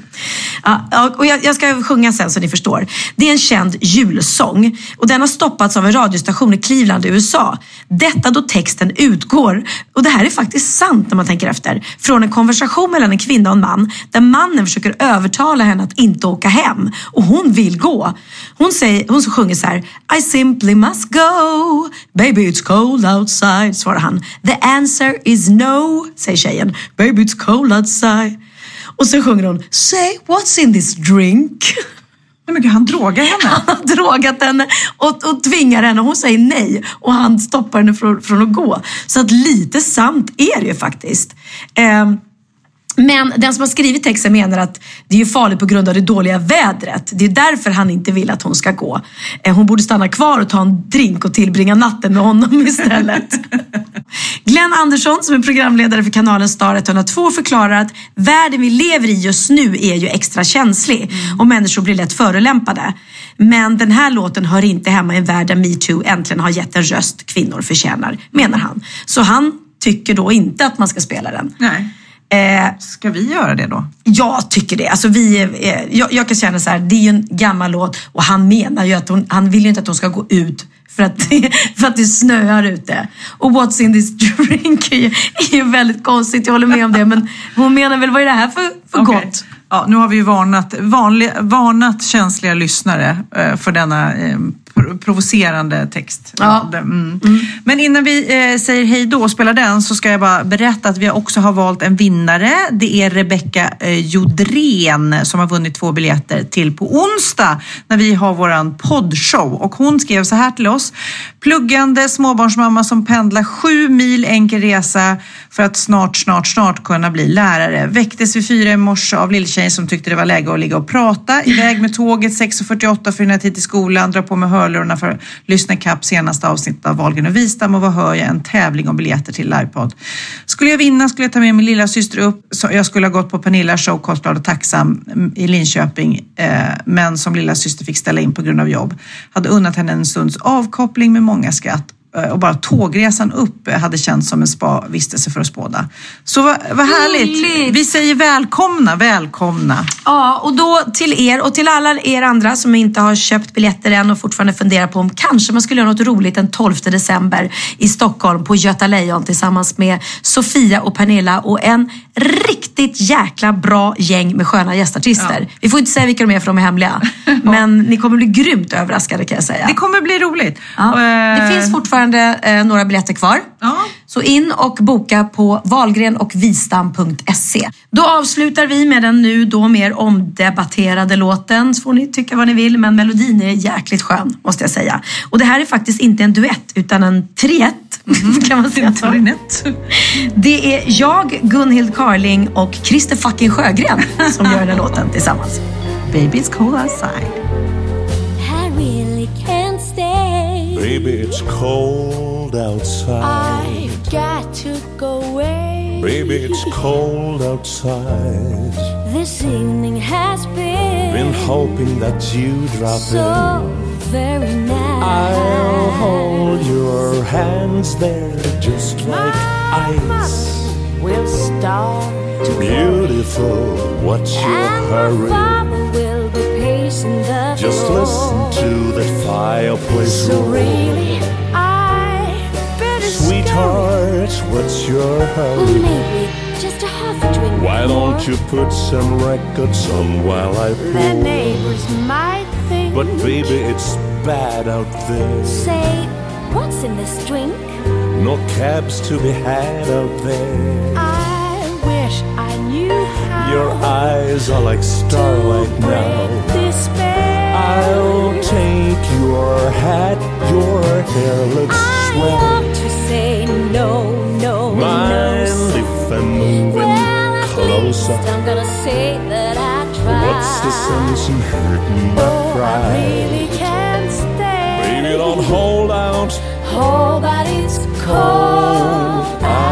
Ja, och jag, jag ska sjunga sen så ni förstår. Det är en känd julsång och den har stoppats av en radiostation i Cleveland i USA. Detta då texten utgår, och det här är faktiskt sant när man tänker efter, från en konversation mellan en kvinna och en man där mannen försöker övertala henne att inte åka hem och hon vill gå. Hon, säger, hon sjunger så här I simply must go Baby it's cold outside svarar han. The answer is no säger tjejen. Baby it's cold outside. Och så sjunger hon Say what's in this drink? Nej, men gud, han drogar henne. Han har drogat henne och, och tvingar henne. Hon säger nej och han stoppar henne från, från att gå. Så att lite sant är det ju faktiskt. Ehm, men den som har skrivit texten menar att det är farligt på grund av det dåliga vädret. Det är därför han inte vill att hon ska gå. Eh, Hon borde stanna kvar och ta en drink och tillbringa natten med honom istället. Glenn Andersson som är programledare för kanalen Star 102 förklarar att världen vi lever i just nu är ju extra känslig och människor blir lätt förolämpade. Men den här låten hör inte hemma i en värld där metoo äntligen har gett en röst kvinnor förtjänar, menar han. Så han tycker då inte att man ska spela den. Nej. Eh, Ska vi göra det då? jag tycker det. Alltså vi, eh, jag, jag kan känna så här, det är ju en gammal låt och han menar ju att hon, han vill ju inte att hon ska gå ut för att, det, för att det snöar ute. Och what's in this drink är ju, är ju väldigt konstigt, jag håller med om det. Men hon menar väl, vad är det här för, för Okej. gott? Ja, nu har vi ju varnat, vanliga, varnat känsliga lyssnare eh, för denna eh, provocerande text. Ja. Det- Mm. Men innan vi eh, säger hej då och spelar den så ska jag bara berätta att vi också har valt en vinnare. Det är Rebecka eh, Jodrén som har vunnit två biljetter till på onsdag när vi har våran poddshow. Och hon skrev så här till oss. Pluggande småbarnsmamma som pendlar sju mil enkel resa för att snart, snart, snart kunna bli lärare. Väcktes vid fyra i morse av lilltjejen som tyckte det var läge att ligga och prata. Iväg med tåget 6.48 för att hinna tid till skolan. Dra på mig hörlurarna för att lyssna kapp senaste avsnittet av Wahlgren och Wistam och vad hör jag? En tävling om biljetter till livepodd. Skulle jag vinna skulle jag ta med min lilla syster upp. Så jag skulle ha gått på Pernillas show Kostblad och tacksam mm, i Linköping. Eh, men som lilla syster fick ställa in på grund av jobb. Hade unnat henne en stunds avkoppling med många skratt och bara tågresan upp eh, hade känts som en spa-vistelse för oss båda. Så vad, vad härligt. Vi säger välkomna, välkomna. Ja, och då till er och till alla er andra som inte har köpt biljetter än och fortfarande funderar på om kanske man skulle göra något roligt den 12 december i Stockholm på Göta Lejon tillsammans med Sofia och Pernilla och en riktigt jäkla bra gäng med sköna gästartister. Vi får inte säga vilka de är för de är hemliga. Men ni kommer bli grymt överraskade kan jag säga. Det kommer bli roligt. Ja. Det Eh, finns fortfarande eh, några biljetter kvar. Så in och boka på valgrenochvistam.se. Då avslutar vi med den nu då mer omdebatterade låten. Så får ni tycka vad ni vill, men melodin är jäkligt skön måste jag säga. Och det här är faktiskt inte en duett utan en triett. kan man säga så? Det är jag, Gunhild Carling och Christer fucking Sjögren som gör den här låten tillsammans. Baby it's cold outside. I really stay. Baby, it's cold outside. I've got to go away. Baby, it's cold outside. This evening has been, Been hoping that you drop so in. very nice. I'll hold your hands there just like ice. We'll start to Beautiful, what's your hurry? Just listen to that fireplace So roar. really, I better Sweetheart, what's your hurry? maybe just a half a drink Why more. don't you put some records on while I pour? The neighbors might think. But baby, it's bad out there. Say, what's in this drink? No cabs to be had out there. I wish I knew how. Your eyes are like starlight now. I'll take your hat, your hair looks I swell. want to say no, no, no. Mind if I'm moving Well, closer? I'm gonna say that I tried. What's the sense in hurting my Oh, I pride? really can't stay. Baby, don't hold out. Oh, but it's cold outside.